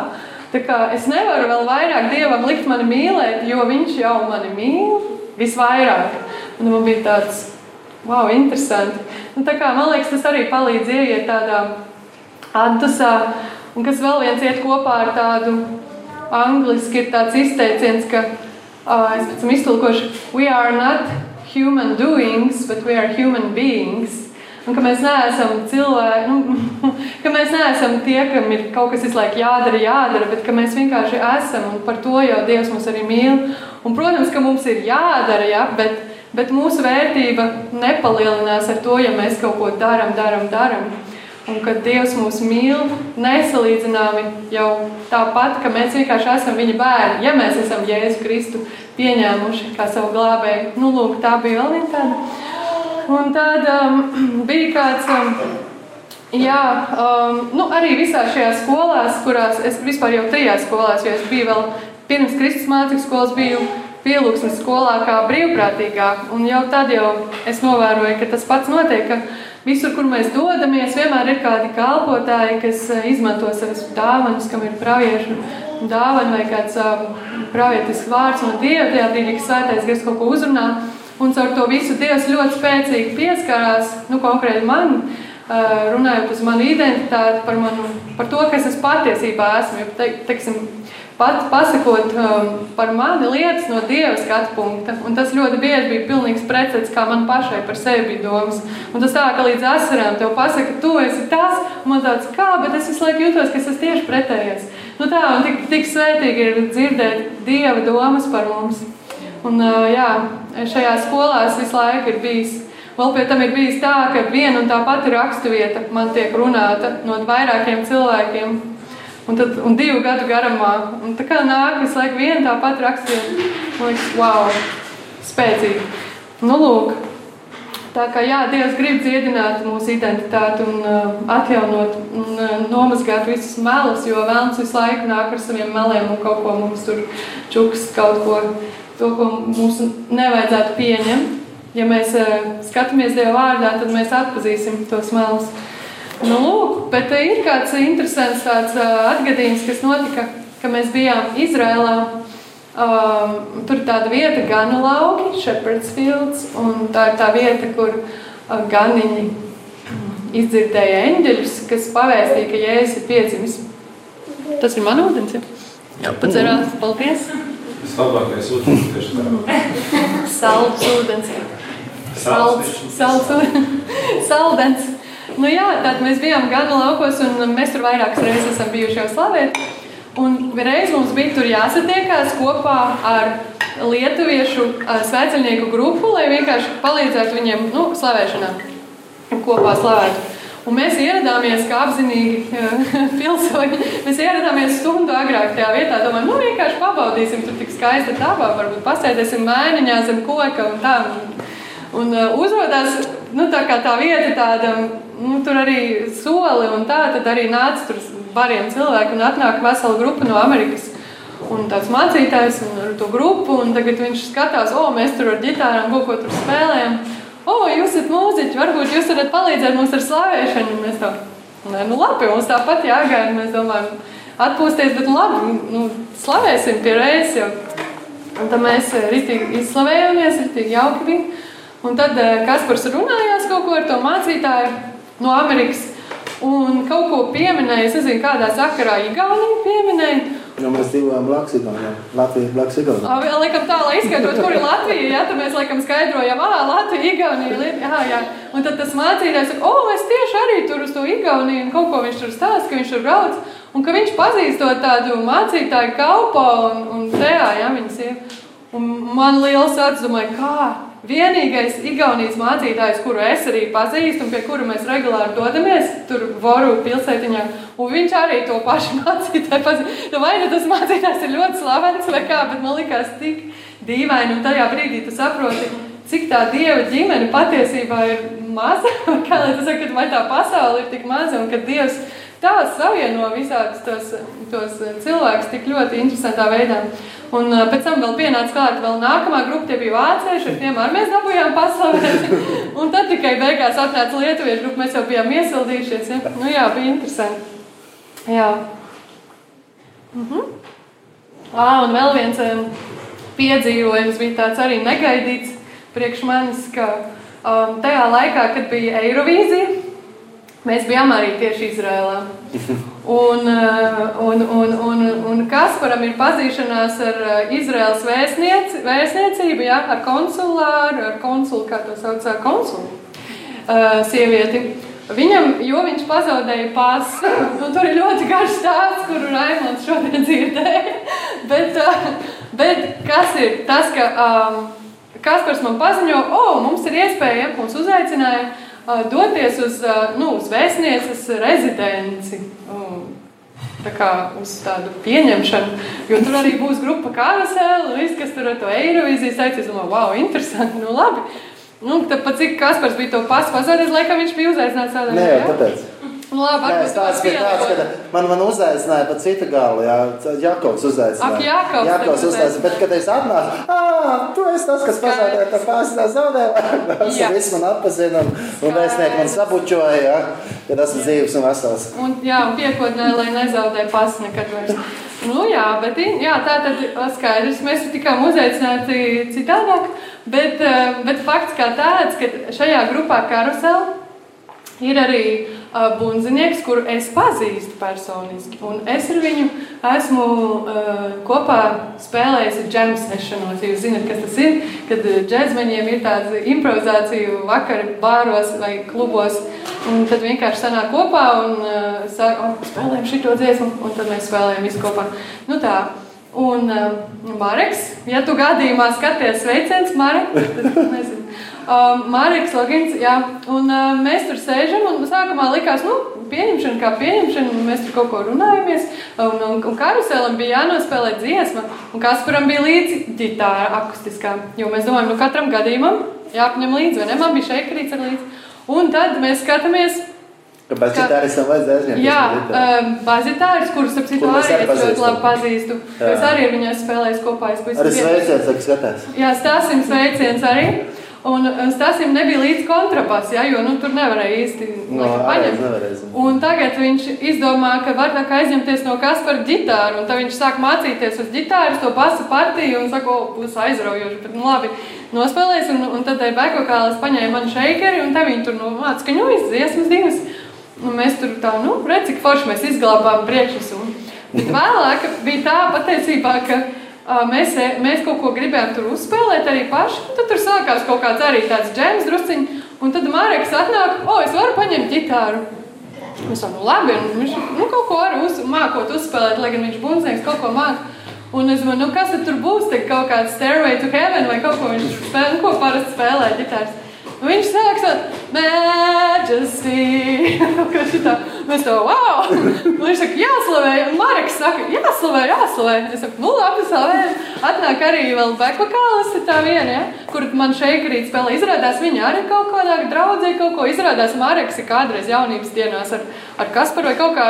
Tā kā es nevaru vēl vairāk Dievam likt mani mīlēt, jo Viņš jau mani mīl visvairāk. Un man bija tāds, Wow, interesanti. Nu, kā, man liekas, tas arī palīdz ieiet tādā atdusā. Un kas vēl viens iet kopā ar tādu angliski ir tāds izteiciens, ka uh, es pēc tam iztulkošu We are not human doings, but we are human beings. Un ka mēs neesam cilvēki, nu, ka mēs neesam tie, kam ir kaut kas visu laiku jādara, jādara, bet ka mēs vienkārši esam un par to jau Dievs mūs arī mīl. Un, protams, ka mums ir jādara, ja, bet, bet mūsu vērtība nepalielinās ar to, ja mēs kaut ko darām, darām, darām. Un kad Dievs mūs mīl, nesalīdzināmi jau tāpat, ka mēs vienkārši esam viņa bērni, ja mēs esam Jēzu Kristu pieņēmuši kā savu glābēju. Nu, lūk, tā bija vēl viena tāda. Un tad um, bija kāds, um, jā, um, nu, arī visās šajās skolās, kurās es vispār jau trijās skolās, jo es biju vēl pirms Kristus mācību skolas, biju pielūgsmes skolā kā brīvprātīgā. Un jau tad jau es novēroju, ka tas pats notiek, ka visur, kur mēs dodamies, vienmēr ir kādi kalpotāji, kas uh, izmanto savas dāvanas, kam ir praviešu dāvana vai kāds um, pravietisks vārds no Dieva, tajā brīdī, kad svētais gars kaut ko uzrunā. Un caur to visu Dievs ļoti spēcīgi pieskarās, nu, konkrēti man, runājot uz manu identitāti, par, manu, par to, kas es patiesībā esmu. Te, teiksim, pat pasakot um, par mani lietas no Dieva skatu punkta. Un tas ļoti bieži bija pilnīgs precedents, kā man pašai par sevi bija domas. Un tas tā, ka līdz asarām tev pasaka, tu esi tas, un man tāds, kā, bet es visu laiku jūtos, ka es esmu tieši pretējais. Nu tā, un tik, tik svētīgi ir dzirdēt Dieva domas par mums. Un, jā, šajā skolā es visu laiku ir bijis. Vēl pie tam ir bijis tā, ka viena un tā pati raksturvieta man tiek runāta no vairākiem cilvēkiem. Un, tad, un divu gadu garumā. Un tā kā nāk visu laiku viena tā pati raksturvieta. Man liekas, wow, spēcīgi. Nu, lūk, Tā kā jā, Dievs grib dziedināt mūsu identitāti un uh, atjaunot un uh, nomazgāt visus melus, jo vēlams visu laiku nāk ar saviem meliem un kaut ko mums tur čuks, kaut ko to, ko mums nevajadzētu pieņemt. Ja mēs uh, skatāmies Dieva vārdā, tad mēs atpazīsim tos melus. Nu, lūk, bet ir kāds interesants tāds, uh, atgadījums, kas notika, ka mēs bijām Izrēlā. Um, tur ir tāda vieta, ganu lauki, Shepherd's Fields, un tā ir tā vieta, kur uh, ganiņi izdzirdēja eņģeļus, kas pavēstīja, ka Jēzus ir piedzimis. Tas ir man ūdens, ja? Jā, padzerās, paldies! Tas labākais ūdens tieši tā. Salds ūdens. Salds, salds ūdens. Saldens. Nu jā, tad mēs bijām gana laukos un mēs tur vairākas reizes esam bijuši jau slavēt. Un reiz mums bija tur jāsatiekās kopā ar lietuviešu svēceļnieku grupu, lai vienkārši palīdzētu viņiem nu, slavēšanā. Kopā slavētu. Un mēs ieradāmies kā apzinīgi pilsoņi. Mēs ieradāmies stundu agrāk tajā vietā. Domājam, nu vienkārši pabaudīsim, tur tik skaista dabā, varbūt pasēdēsim mēniņā zem koka un tā. Un uh, uzvedās, nu tā tā vieta tāda, nu tur arī soli un tā, tad arī nāca tur bariem cilvēki un atnāk vesela grupa no Amerikas. Un tāds mācītājs un ar to grupu, un tagad viņš skatās, o, mēs tur ar ģitārām kaut ko tur spēlējam o, jūs esat mūziķi, varbūt jūs varat palīdzēt mums ar slavēšanu. Un mēs tā, nē, nu labi, mums tāpat jāgaida. Mēs domājam, atpūsties, bet nu labi, nu, slavēsim pie reizes jau. Un tad mēs ritīgi izslavējāmies, ritīgi jauki bija. Un tad eh, Kaspars runājās kaut ko ar to mācītāju no Amerikas. Un kaut ko pieminēja, es nezinu, kādā sakarā Igaunija pieminēja. Jo mēs dzīvojam Igaunijai. Latvija ir. Laikam tā, lai izskaidrotu, kur ir Latvija. Jā, tad mēs laikam skaidrojam, ah, Latvija, Igaunija. Jā, jā. Un tad tas mācītājs saka, o, oh, es tieši arī tur uz to Igauniju. Un kaut ko viņš tur stāsta, ka viņš tur brauc. Un ka viņš pazīst to tādu mācītāju kalpo un, un tajā, jā, viņas ir. Un man liels domāju, kā vienīgais Igaunijas mācītājs, kuru es arī pazīstu un pie kura mēs regulāri dodamies, tur Voru pilsētiņā, un viņš arī to pašu mācītāju pazīst. Nu, vai nu tas mācītājs ir ļoti slavens vai kā, bet man likās tik dīvaini, un tajā brīdī tu saproti, cik tā Dieva ģimene patiesībā ir maza, kā lai tu saki, vai tā pasaule ir tik maza, un ka Dievs tā savieno visādus tos, tos cilvēkus tik ļoti interesantā veidā. Un uh, pēc tam vēl pienāca klāt vēl nākamā grupa, tie bija vācieši, ar tiem arī mēs dabūjām paslavēt. un tad tikai beigās atnāca lietuviešu grupa, mēs jau bijām iesildījušies. Ja? Nu jā, bija interesanti. Jā. Mhm. Uh -huh. À, un vēl viens um, piedzīvojums bija tāds arī negaidīts priekš manis, ka um, tajā laikā, kad bija Eirovīzija, mēs bijām arī tieši Izrēlā. Un, uh, un, un, un, un Kasparam ir pazīšanās ar uh, Izraels vēstniec, vēstniecību, jā, ar konsulāru, ar konsulu, kā to sauc, konsulu uh, sievieti. Viņam, jo viņš pazaudēja pasu, un tur ir ļoti garš stāsts, kuru Raimons šodien dzirdēja. bet, uh, bet kas ir tas, ka um, Kaspars man paziņo, o, oh, mums ir iespēja, mums uzaicināja doties uz, uh, nu, uz vēstnieces rezidenci. Tā kā uz tādu pieņemšanu, jo tur arī būs grupa karusēla, un viss, kas tur ar to Eirovīzijas teica, es domāju, wow, interesanti, nu labi. Nu, tāpat cik Kaspars bija to pasu pazaudējis, laikam viņš bija uzaicināts tādā veidā. Nē, tāpēc. Nu, labi, Nē, tāds bija tāds, ka man, man uzaicināja pa citu galu, jā, Jakovs uzaicināja. Ak, Jakovs. Jakovs uzaicināja, bet, kad es atnācu, ā, tu esi tas, kas pazaudēja tā pārstāv zaudēja. Viss man atpazina un, vēstnieki man sabučoja, jā, kad esmu dzīves un vesels. Un, jā, un piekodināja, lai nezaudē pas nekad vairs. Nu, jā, bet jā, tā tad skaidrs, mēs tikām uzaicināti citādāk, bet, bet fakts kā tāds, ka šajā grupā karusel ir arī bunzinieks, kuru es pazīstu personiski. Un es ar viņu esmu uh, kopā spēlējis džemu sešanos. Jūs zināt, kas tas ir? Kad džēzmeņiem ir tāds improvizāciju vakari bāros vai klubos. Un tad vienkārši sanāk kopā un uh, saka, oh, spēlējam šito dziesmu, un tad mēs spēlējam visu kopā. Nu tā. Un uh, Mareks, ja tu gadījumā skaties sveiciens, Marek, tad nezinu. Um, Mārcis Kalniņš, jā, un uh, mēs tur sēžam, un sākumā likās, nu, pieņemšana kā pieņemšana, un mēs tur kaut ko runājamies. Un, un, un karuselam bija jānospēlē dziesma, un Kasparam bija līdzi ģitāra akustiskā. Jo mēs domājam, nu, katram gadījumam jāapņem līdzi, vai ne? Man bija šeit krīts ar līdzi. Un tad mēs skatāmies. Kāpēc tam vajadzēja aizņemties? Jā, bazitāris, kurus ap citu arī es ļoti labi pazīstu. Jā. Es arī ar viņu spēlēju kopā. Es arī sveiciens, saka, skatās. Jā, stāsim sveiciens arī. Un Stasim nebija līdz kontrabass, ja, jo nu, tur nevarēja īsti no, paņemt. Un tagad viņš izdomā, ka var tā kā aizņemties no kas par ģitāru. Un tad viņš sāk mācīties uz ģitāras to basu partiju un saka, o, būs aizraujoši. Bet, nu, labi, nospēlēs. Un, un tad Bekokālis paņēma manu šeikeri un te viņi tur nu, māca, ka ņūjas dziesmas divas. Un mēs tur tā, nu, redz, cik forši mēs izglābām priekšnesumu. Bet vēlāk bija tā patiesībā, ka Mēs, mēs kaut ko gribējām tur uzspēlēt arī paši. Tad tur sākās kaut kāds arī tāds džēmas drusciņš. Un tad Mārcis atnāk, o, es varu paņemt ģitāru. Mēs sakām, nu labi, un viņš nu, kaut ko var uz, mākot uzspēlēt, lai gan viņš bunznieks kaut ko māca. Un es domāju, nu kas tad tur būs, te kaut kāds Stairway to Heaven vai kaut ko viņš spēlē, ko parasti spēlē ģitārs. Viņš sāks ar Majesty. Mēs to wow! Un viņš saka, jāslavē. Un Marks saka, jāslavē, jāslavē. Es saku, nu labi, slavē. Atnāk arī vēl bekvakālis, tā viena, ja? kur man šeit rīt spēlē. Izrādās viņa arī kaut kādā draudzē kaut ko. Izrādās Marks kādreiz jaunības dienās ar, ar Kasparu vai kaut kā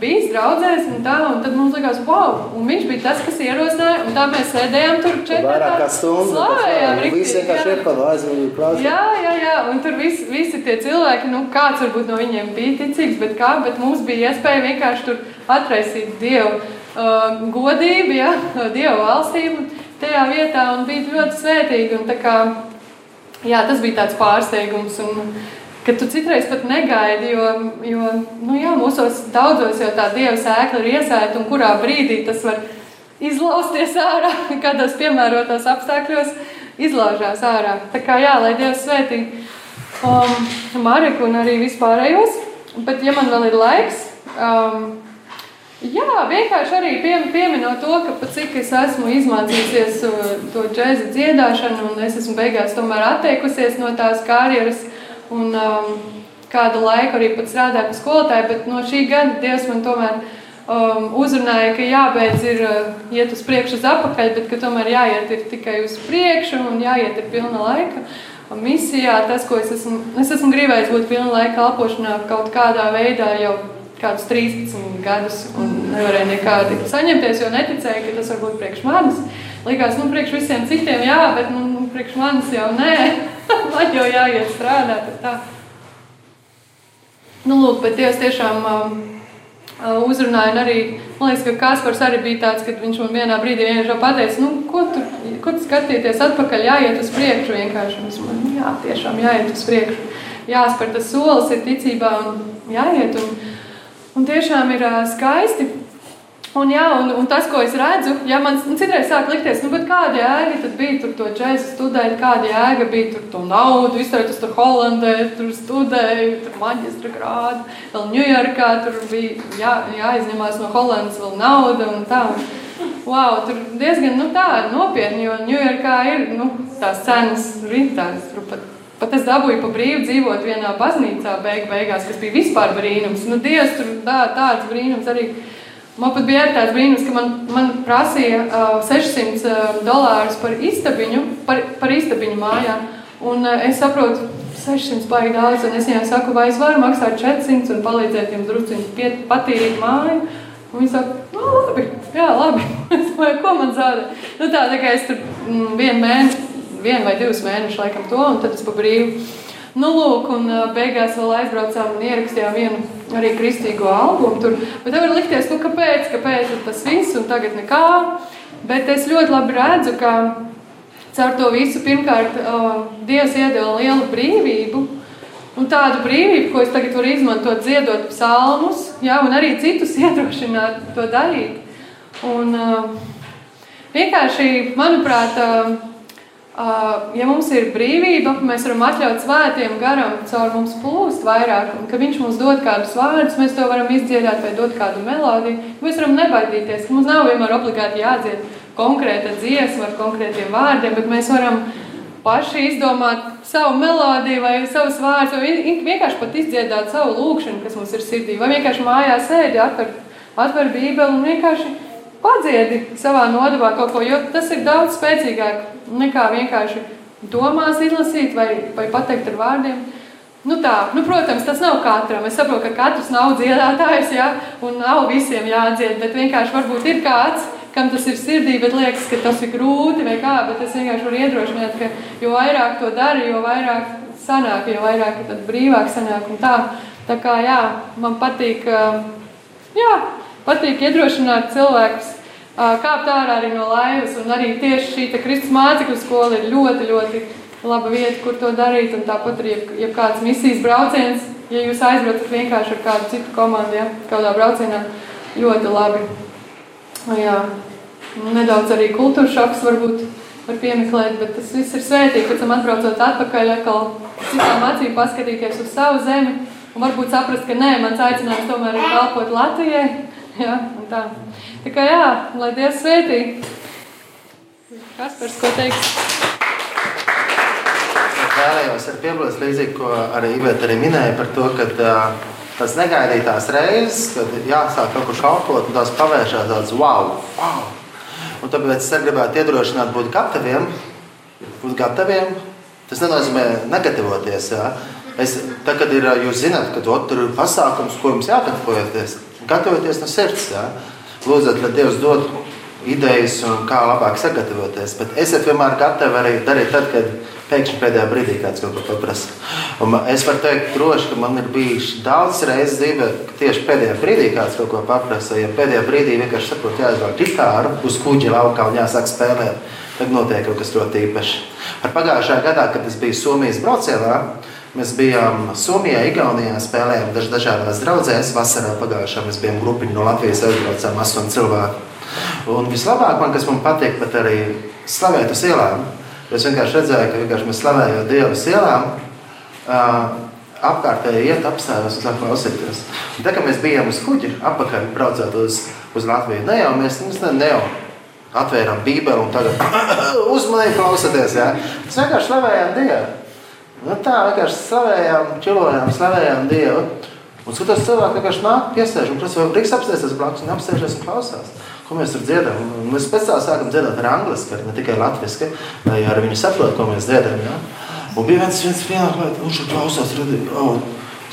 bijis draudzēs un tā. Un tad mums likās, wow! Un viņš bija tas, kas ierosināja. Un tā mēs sēdējām tur četrā. Vairāk kā stundu. Slavējām. Visi vienkārši iepazīstinājās un klausījās. Jā, jā, jā. Un tur visi, visi tie cilvēki, nu kāds varbūt no viņiem bija ticīgs, bet kā bet mums bija iespēja vienkārši tur atraisīt Dievu uh, godību, ja, Dievu valstību tajā vietā un bija ļoti svētīgi. Un, kā, jā, tas bija tāds pārsteigums. Un, Ka tu citreiz pat negaidi, jo, jo nu jā, mūsos daudzos jau tā dieva sēkla ir iesēta, un kurā brīdī tas var izlausties ārā, kādos piemērotos apstākļos izlaužās ārā. Tā kā jā, lai Dievs svētī um, Mariku un arī vispārējos. Bet, ja man vēl ir laiks, um, jā, vienkārši arī pie, pieminot to, ka pat cik es esmu izmācījusies uh, to džēza dziedāšanu, un es esmu beigās tomēr atteikusies no tās karjeras, un um, kādu laiku arī strādāju par skolotāju, bet no šī gada Dievs man tomēr um, uzrunāja, ka jābeidz ir uh, iet uz priekšu, uz apakaļ, bet ka tomēr jāiet ir tikai uz priekšu un jāiet ir pilna laika misijā, tas, ko es esmu, es esmu gribējis būt pilna laika kalpošanā kaut kādā veidā jau kādus 13 gadus un nevarēju nekādi saņemties, jo neticēju, ka tas var būt priekš manis. Likās, nu, priekš visiem citiem jā, bet, nu, priekš manis jau nē, man jau jāiet strādāt. Nu, lūk, bet Dievs tiešām um, uzrunāja. Un arī, man liekas, ka Kaspars arī bija tāds, kad viņš man vienā brīdī vienkārši pateica, nu, ko tu, ko tu skatīties atpakaļ, jāiet uz priekšu vienkārši. Un es man, nu, jā, tiešām jāiet uz priekšu. Jāspēr tas solis ir ticībā un jāiet. Un, un tiešām ir skaisti Un, jā, un, un tas, ko es redzu, ja man citreiz sāk likties, nu, kāda jēga bija tur to džēzu studēt, kāda jēga bija tur to naudu, izturēt uz Holandē, tur studēju, tur maģistra grādu, vēl Ņujorkā, tur bija jā, jāizņemās no Holandas vēl nauda un tā. Wow, tur diezgan nu, tā nopietni, jo Ņujorkā ir nu, tās cenas rītās. Pat, es dabūju pa brīvu dzīvot vienā baznīcā beig, beigās, kas bija vispār brīnums. Nu, Dievs, tur tā, tāds brīnums arī. Man pat bija tāds brīnums, ka man, man prasīja uh, 600 uh, dolārus par istabiņu, par, par istabiņu mājā. Un uh, es saprotu, 600 baigi daudz, un es viņai saku, vai es varu maksāt 400 un palīdzēt jums drusciņi patīrīt māju. Un viņi saka, nu, labi, jā, labi. vai ko man zāda? Nu, tā, tā kā es tur mm, vienu mēnesi, vienu vai divus mēnešus laikam to, un tad es pa brīvu Nu, lūk, un beigās vēl aizbraucām un ierakstījām vienu arī kristīgo albumu. Tur. Bet tev var likties, nu, kāpēc, kāpēc tas viss un tagad nekā. Bet es ļoti labi redzu, ka caur to visu pirmkārt Dievs iedeva lielu brīvību. Un tādu brīvību, ko es tagad varu izmantot, dziedot psalmus, jā, un arī citus iedrošināt to darīt. Un, uh, vienkārši, manuprāt, uh, ja mums ir brīvība, mēs varam atļaut svētiem garam caur mums plūst vairāk, un ka viņš mums dod kādus vārdus, mēs to varam izdziedāt vai dot kādu melodiju. Mēs varam nebaidīties, ka mums nav vienmēr obligāti jādzied konkrēta dziesma ar konkrētiem vārdiem, bet mēs varam paši izdomāt savu melodiju vai savus vārdus, vai vienkārši pat izdziedāt savu lūkšanu, kas mums ir sirdī, vai vienkārši mājās sēdi, atver, atver bībeli un vienkārši padziedi savā nodabā kaut ko, jo tas ir daudz spēcīgāk nekā vienkārši domās izlasīt vai, vai pateikt ar vārdiem. Nu tā, nu, protams, tas nav katram. Es saprotu, ka katrs nav dziedātājs, ja, un nav visiem jādzied, bet vienkārši varbūt ir kāds, kam tas ir sirdī, bet liekas, ka tas ir grūti vai kā, bet es vienkārši varu iedrošināt, ka jo vairāk to dara, jo vairāk sanāk, jo vairāk tad brīvāk sanāk un tā. Tā kā, jā, man patīk, jā, patīk iedrošināt cilvēkus kāpt ārā arī no laivas. Un arī tieši šī Kristus mācekļu skola ir ļoti, ļoti laba vieta, kur to darīt. Un tāpat arī, ja kāds misijas brauciens, ja jūs aizbraucat vienkārši ar kādu citu komandu, ja, kādā braucienā, ļoti labi. Jā. Nedaudz arī kultūra šoks varbūt var piemeklēt, bet tas viss ir svētīgi. Pēc tam atbraucot atpakaļ, atkal citām acīm paskatīties uz savu zemi un varbūt saprast, ka nē, mans aicinājums tomēr ir kalpot Latvijai. Ja, tā. tā kā jā, lai Dievs svētī. Kaspars, ko teiks? Vēlējos ar piebilst līdzīgi, ko arī Iveta arī minēja par to, ka uh, tas negaidītās reizes, kad jāsāk kaut kur kalpot, un tās pavēršās tāds wow, wow. Un tāpēc es gribētu iedrošināt būt gataviem, būt gataviem. Tas nenozīmē negatavoties. Jā. Es, tā, kad ir, jūs zināt, ka tur ir pasākums, ko jums jāgatavoties, gatavoties no sirds. Jā. Lūdzat, lai Dievs dod idejas, kā labāk sagatavoties. Bet esiet vienmēr gatavi arī darīt tad, kad pēkšņi pēdējā brīdī kāds kaut ko paprasa. Un es varu teikt, droši, ka man ir bijis daudz reizes dzīvē, ka tieši pēdējā brīdī kāds kaut ko paprasa. Ja pēdējā brīdī vienkārši saprot, jāizvēl ģitāru uz kuģa laukā un jāsāk spēlēt, tad notiek kaut kas ļoti īpašs. Ar pagājušā gadā, kad es biju Somijas braucienā, Mēs bijām Somijā, Igaunijā, spēlējām daž dažādās draudzēs. Vasarā pagājušā mēs bijām grupiņi no Latvijas, aizbraucām astoņi cilvēki. Un vislabāk man, kas man patīk, pat arī slavēt uz ielām. Es vienkārši redzēju, ka vienkārši mēs slavējam Dievu uz ielām. Uh, apkārtēji iet, apstājos un sāk klausīties. Un tā kā mēs bijām uz kuģa, apakaļ braucot uz, uz Latviju, ne jau mēs ne, ne jau atvērām Bībeli un tagad uzmanīgi klausāties. Ja? Mēs vienkārši slavējām Dievu. Nu, tā vienkārši slavējām, čilojām, slavējām Dievu. Un skatos, cilvēki vienkārši nāk, piesēž un prasa, vai drīkst apsēsties blakus un apsēžas un klausās. Ko mēs tur dziedam? Un mēs tam sākam dziedāt ar angliski, ne tikai latviski, lai arī viņi saprot, ko mēs dziedam. Ja? Un bija viens, viens pienākums, viņš tur klausās, redzīja, oh,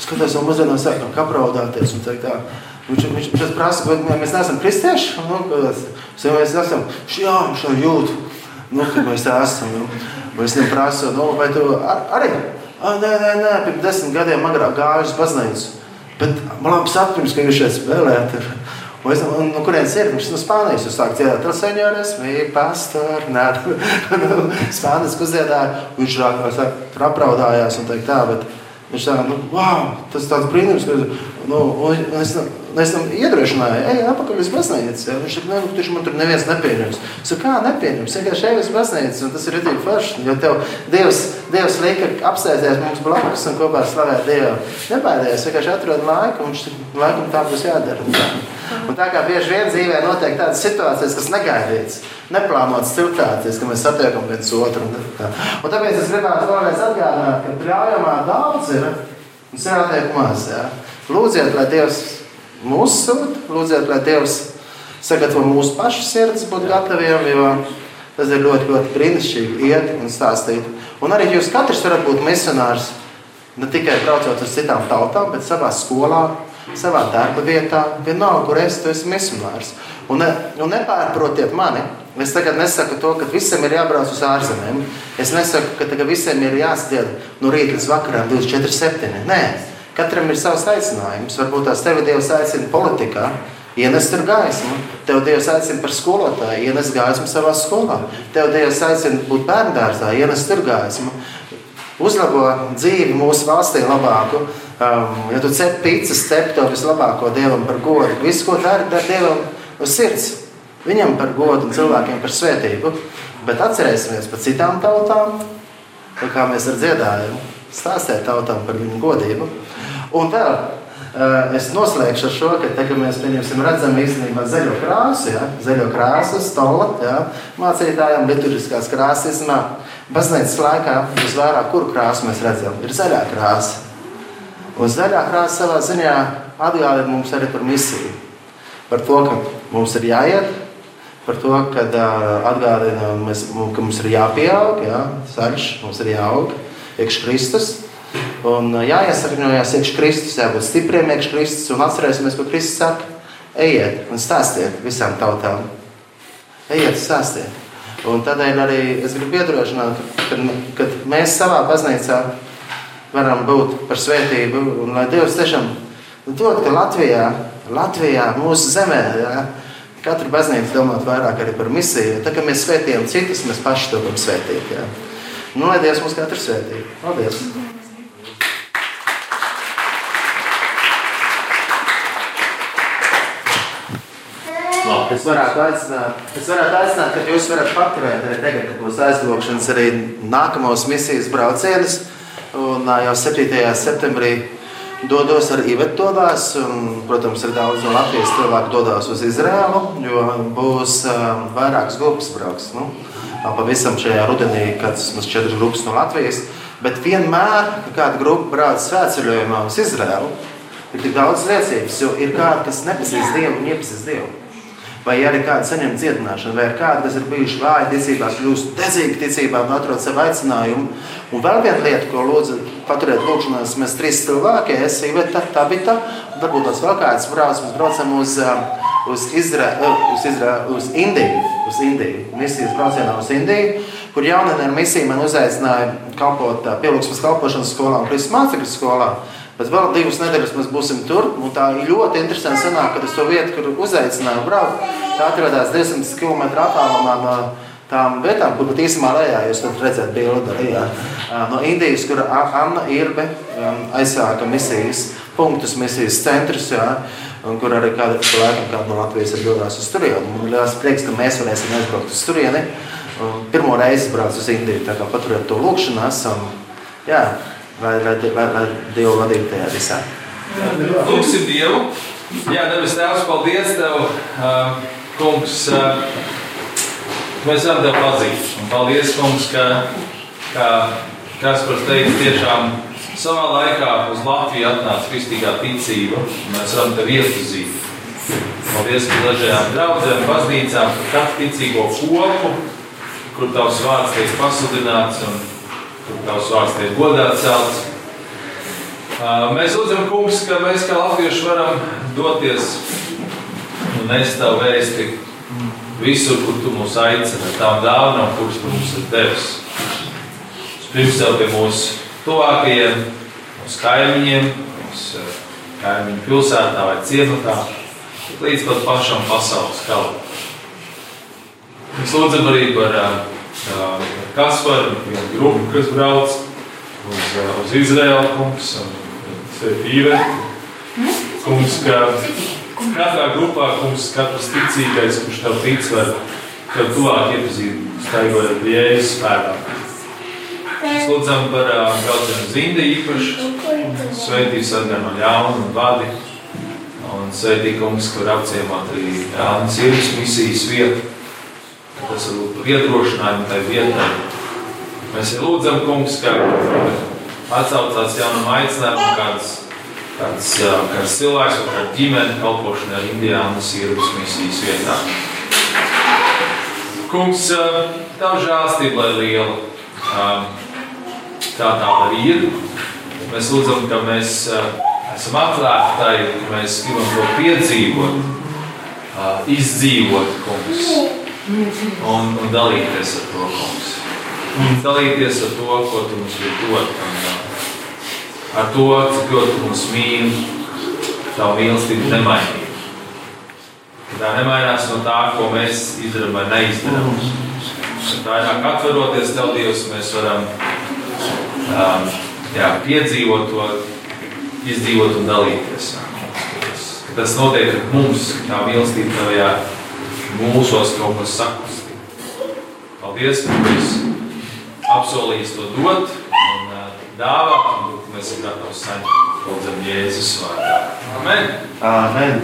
skatās, un mazliet sākam kapraudāties un teikt tā. Viņš, viņš, prasa, vai mēs neesam kristieši? Nu, mēs esam, jā, viņš jau jūt, nu, ka mēs esam. Nu. Es viņam prasu, nu, vai tu ar, arī? Ah, nē, nē, nē, pirms desmit gadiem agrāk gāju uz baznīcu. Bet man labi sapnis, ka jūs šeit spēlējat. Un es domāju, no kurienes ir? Viņš no Spānijas uzsāk dziedāt. Tas seņores, bija pastor, nē, Spānijas uzdziedāja. Viņš tur apraudājās un teikt tā, bet viņš tā, nu, wow, tas tāds brīnums, ka, nu, un es, es tam iedrošināju, ej, atpakaļ uz baznīcu. Ja? Viņš saka, nu, man tur neviens nepieņems. Es saku, kā nepieņems? Vienkārši ej uz baznīcu, un tas ir rītīgi forši. Jo tev Dievs, Dievs lika apsēsties mums blakus un kopā slavēt Dievu. Nebaidies, vienkārši atrod laiku, un viņš laikam tā būs jādara. Un tā kā bieži vien dzīvē notiek tādas situācijas, kas negaidītas, neplānotas situācijas, ka mēs satiekam viens otru. Un, tā. un tāpēc es gribētu vēlreiz atgādināt, ka pļaujamā daudz ir un sētiek maz. Ja? Lūdziet, lai Dievs mūsu sūta. Lūdziet, lai Dievs sagatavo mūsu pašu sirds, būt gataviem, jo tas ir ļoti, ļoti brīnišķīgi iet un stāstīt. Un arī jūs katrs varat būt misionārs. Ne tikai braucot uz citām tautām, bet savā skolā, savā darba vietā, vienalga, kur es esmu misionārs. Un, ne, un nepārprotiet mani. Es tagad nesaku to, ka visiem ir jābrauc uz ārzemēm. Es nesaku, ka visiem ir jāsdzied no rīta līdz vakaram 24,7. Nē, Katram ir savs aicinājums. Varbūt tās tevi Dievs aicina politikā, ienes tur gaismu. Tev Dievs aicina par skolotāju, ienes gaismu savā skolā. Tev Dievs aicina būt bērngārzā, ienes tur gaismu. Uzlabo dzīvi mūsu valstī labāku. Um, ja tu cep pīcis, cep to vislabāko Dievam par godu. Visu, ko dari, dari Dievam uz sirds. Viņam par godu un cilvēkiem par svētību. Bet atcerēsimies par citām tautām, kā mēs ar dziedājumu stāstīt tautām par viņu godību. Un vēl eh, es noslēgšu ar šo, ka te, mēs redzam īstenībā zaļo krāsu, ja? zaļo krāsu, stola, ja? mācītājiem, liturģiskās krāsas. Baznīcas laikā visvairāk kuru krāsu mēs redzam? Ir zaļā krāsa. Un zaļā krāsa savā ziņā atgādina mums arī par misiju. Par to, ka mums ir jāiet, par to, ka uh, atgādina, mēs, ka mums ir jāpieaug, ja? saļš, mums ir jāaug, iekš Kristus. Un jāiesakņojas iekšā Kristus, jābūt stipriem iekšā Kristus. Un atcerēsimies, ko Kristus saka. Ejiet un stāstiet visām tautām. Ejiet, stāstiet. Un tādēļ arī es gribu iedrošināt, ka, kad mēs savā baznīcā varam būt par svētību, un lai Dievs tiešām dod, ka Latvijā, Latvijā mūsu zemē, jā, katra baznīca domāt vairāk arī par misiju. Tā kā mēs svētījam citus, mēs paši to varam svētīt. Jā. Nu, lai Dievs mums katru svētī. Paldies! Es varētu aicināt, es varētu aicināt ka jūs varat paturēt arī tagad, kad būs aizlūgšanas arī nākamos misijas braucienus. Un jau 7. septembrī dodos ar Ivetu dodās, un, protams, ir daudz no Latvijas cilvēku dodās uz Izrēlu, jo būs um, vairākas grupas brauks. Nu, pavisam šajā rudenī, kad mums četras grupas no Latvijas, bet vienmēr, kad kāda grupa brauc svētceļojumā uz Izrēlu, ir tik daudz liecības, jo ir kādi, kas nepazīst Dievu un iepazīst Dievu vai arī kāda saņem dziedināšanu, vai ir kādi, kas ir bijuši vāji ticībā, kļūst dedzīgi ticībā un atrod savu aicinājumu. Un vēl viena lieta, ko lūdzu paturēt lūkšanās, mēs trīs cilvēki, es, Iveta, Tabita, varbūt tās vēl kāds brauc, mēs braucam uz, um, uz, Izra, uh, uz, Izra, uz Indiju, uz Indiju, misijas braucienā uz Indiju, kur jaunatnē ar misiju man uzaicināja kalpot uh, pielūgsmas kalpošanas skolā un Kristus mācekļu skolā. Bet vēl divas nedēļas mēs būsim tur. Tā ir ļoti interesanti. Sanāk, ka uz to vietu, kur uzaicināju braukt, tā atrodas 200 km attālumā no tām vietām, kur pat īstenībā lejā jūs redzēt bildi arī, no Indijas, kur Anna Irbe um, aizsāka misijas punktus, misijas centrus. Jā, un kur arī kāda laika kāda no Latvijas ir dodas uz turieni. Man liels prieks, ka mēs varēsim aizbraukt uz turieni. Pirmo reizi braucu uz Indiju, tā kā paturiet to lūkšanās. Un, jā, lai, lai, lai, lai Dievu vadītu tajā visā. Lūksim Dievu. Jā, debes Tēvs, paldies Tev, uh, kungs. Uh, mēs varam Tev pazīt. Un paldies, kungs, ka, kā Kaspars teica, tiešām savā laikā uz Latviju atnāca kristīgā ticība. Mēs varam Tev iepazīt. Paldies par dažādām draudzēm, baznīcām, par katru ticīgo kopu, kur Tavs vārds tiek pasludināts. Un, tavs vārds tiek godāts celts. Mēs lūdzam, kungs, ka mēs kā latvieši varam doties un nest tavu vēsti visur, kur tu mūs aicini, tām dāvanām, kuras tu mums ir devis. Pirms tev pie mūsu tuvākajiem, mūsu kaimiņiem, mūsu kaimiņu pilsētā vai ciematā, līdz pat pašam pasaules galam. Mēs lūdzam arī par uh, Kasparu, vienu grupu, kas brauc uz, uh, uz Izraēlu kungs un Sētīve. Kungs, ka katrā grupā kungs, katrs ticīgais, kurš tev tic, var tev tuvāk iepazīt, staigojot Jēzus spēkā. Mēs lūdzam par uh, braucienu uz Indiju īpaši. Sveitī sargā no ļauna un vadi. Un sveitī kungs, kur apciemot arī Jānis Iris misijas vietu. Tas ir par iedrošinājumu tai vietai. Mēs lūdzam, kungs, ka atcaucās jaunam aicinājumam, kāds, kāds, kāds cilvēks vai kāda ģimene kalpošanā Indijānas Irmas misijas vietā. Kungs, tavu žāstību, lai liela, tā tā arī ir. Mēs lūdzam, ka mēs esam atvērti tai, ka mēs gribam to piedzīvot, izdzīvot, kungs, un, un dalīties ar to, kungs. Un dalīties ar to, ko tu mums dot, un ar to, cik ļoti tu mums mīli, tavu mīlestību nemainīt. Tā nemainās no tā, ko mēs izdarām vai neizdarām. Tā ir kā atveroties tev, Dievs, mēs varam um, jā, piedzīvot to, izdzīvot un dalīties. Tas notiek ar mums, kā mīlestība tavajā mūsos kaut kas sakustīt. Paldies, ka tu esi apsolījis to dot un dāvāt, un mēs esam gatavi saņemt. Lūdzam, Jēzus vārdā. Amen! Amen.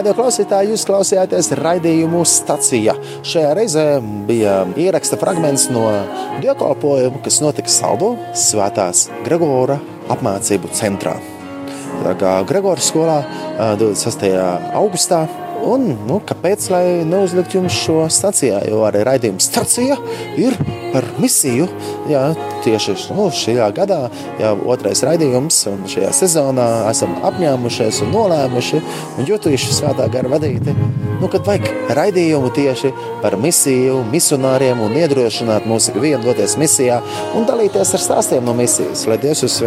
Darbie radioklausītāji, jūs klausījāties raidījumu stacijā. Šajā reizē bija ieraksta fragments no dievkalpojuma, kas notika Saldo Svētās Gregora apmācību centrā. Gregora skolā 26. augustā Un, nu, kāpēc lai neuzlikt jums šo stācijā? Jo arī raidījuma stācija ir par misiju. Jā, tieši nu, šajā gadā, jau otrais raidījums, un šajā sezonā esam apņēmušies un nolēmuši un jutuši svētā gara vadīti. Nu, kad vajag raidījumu tieši par misiju, misionāriem un iedrošināt mūsu ikvienu doties misijā un dalīties ar stāstiem no misijas, lai Dievs jūs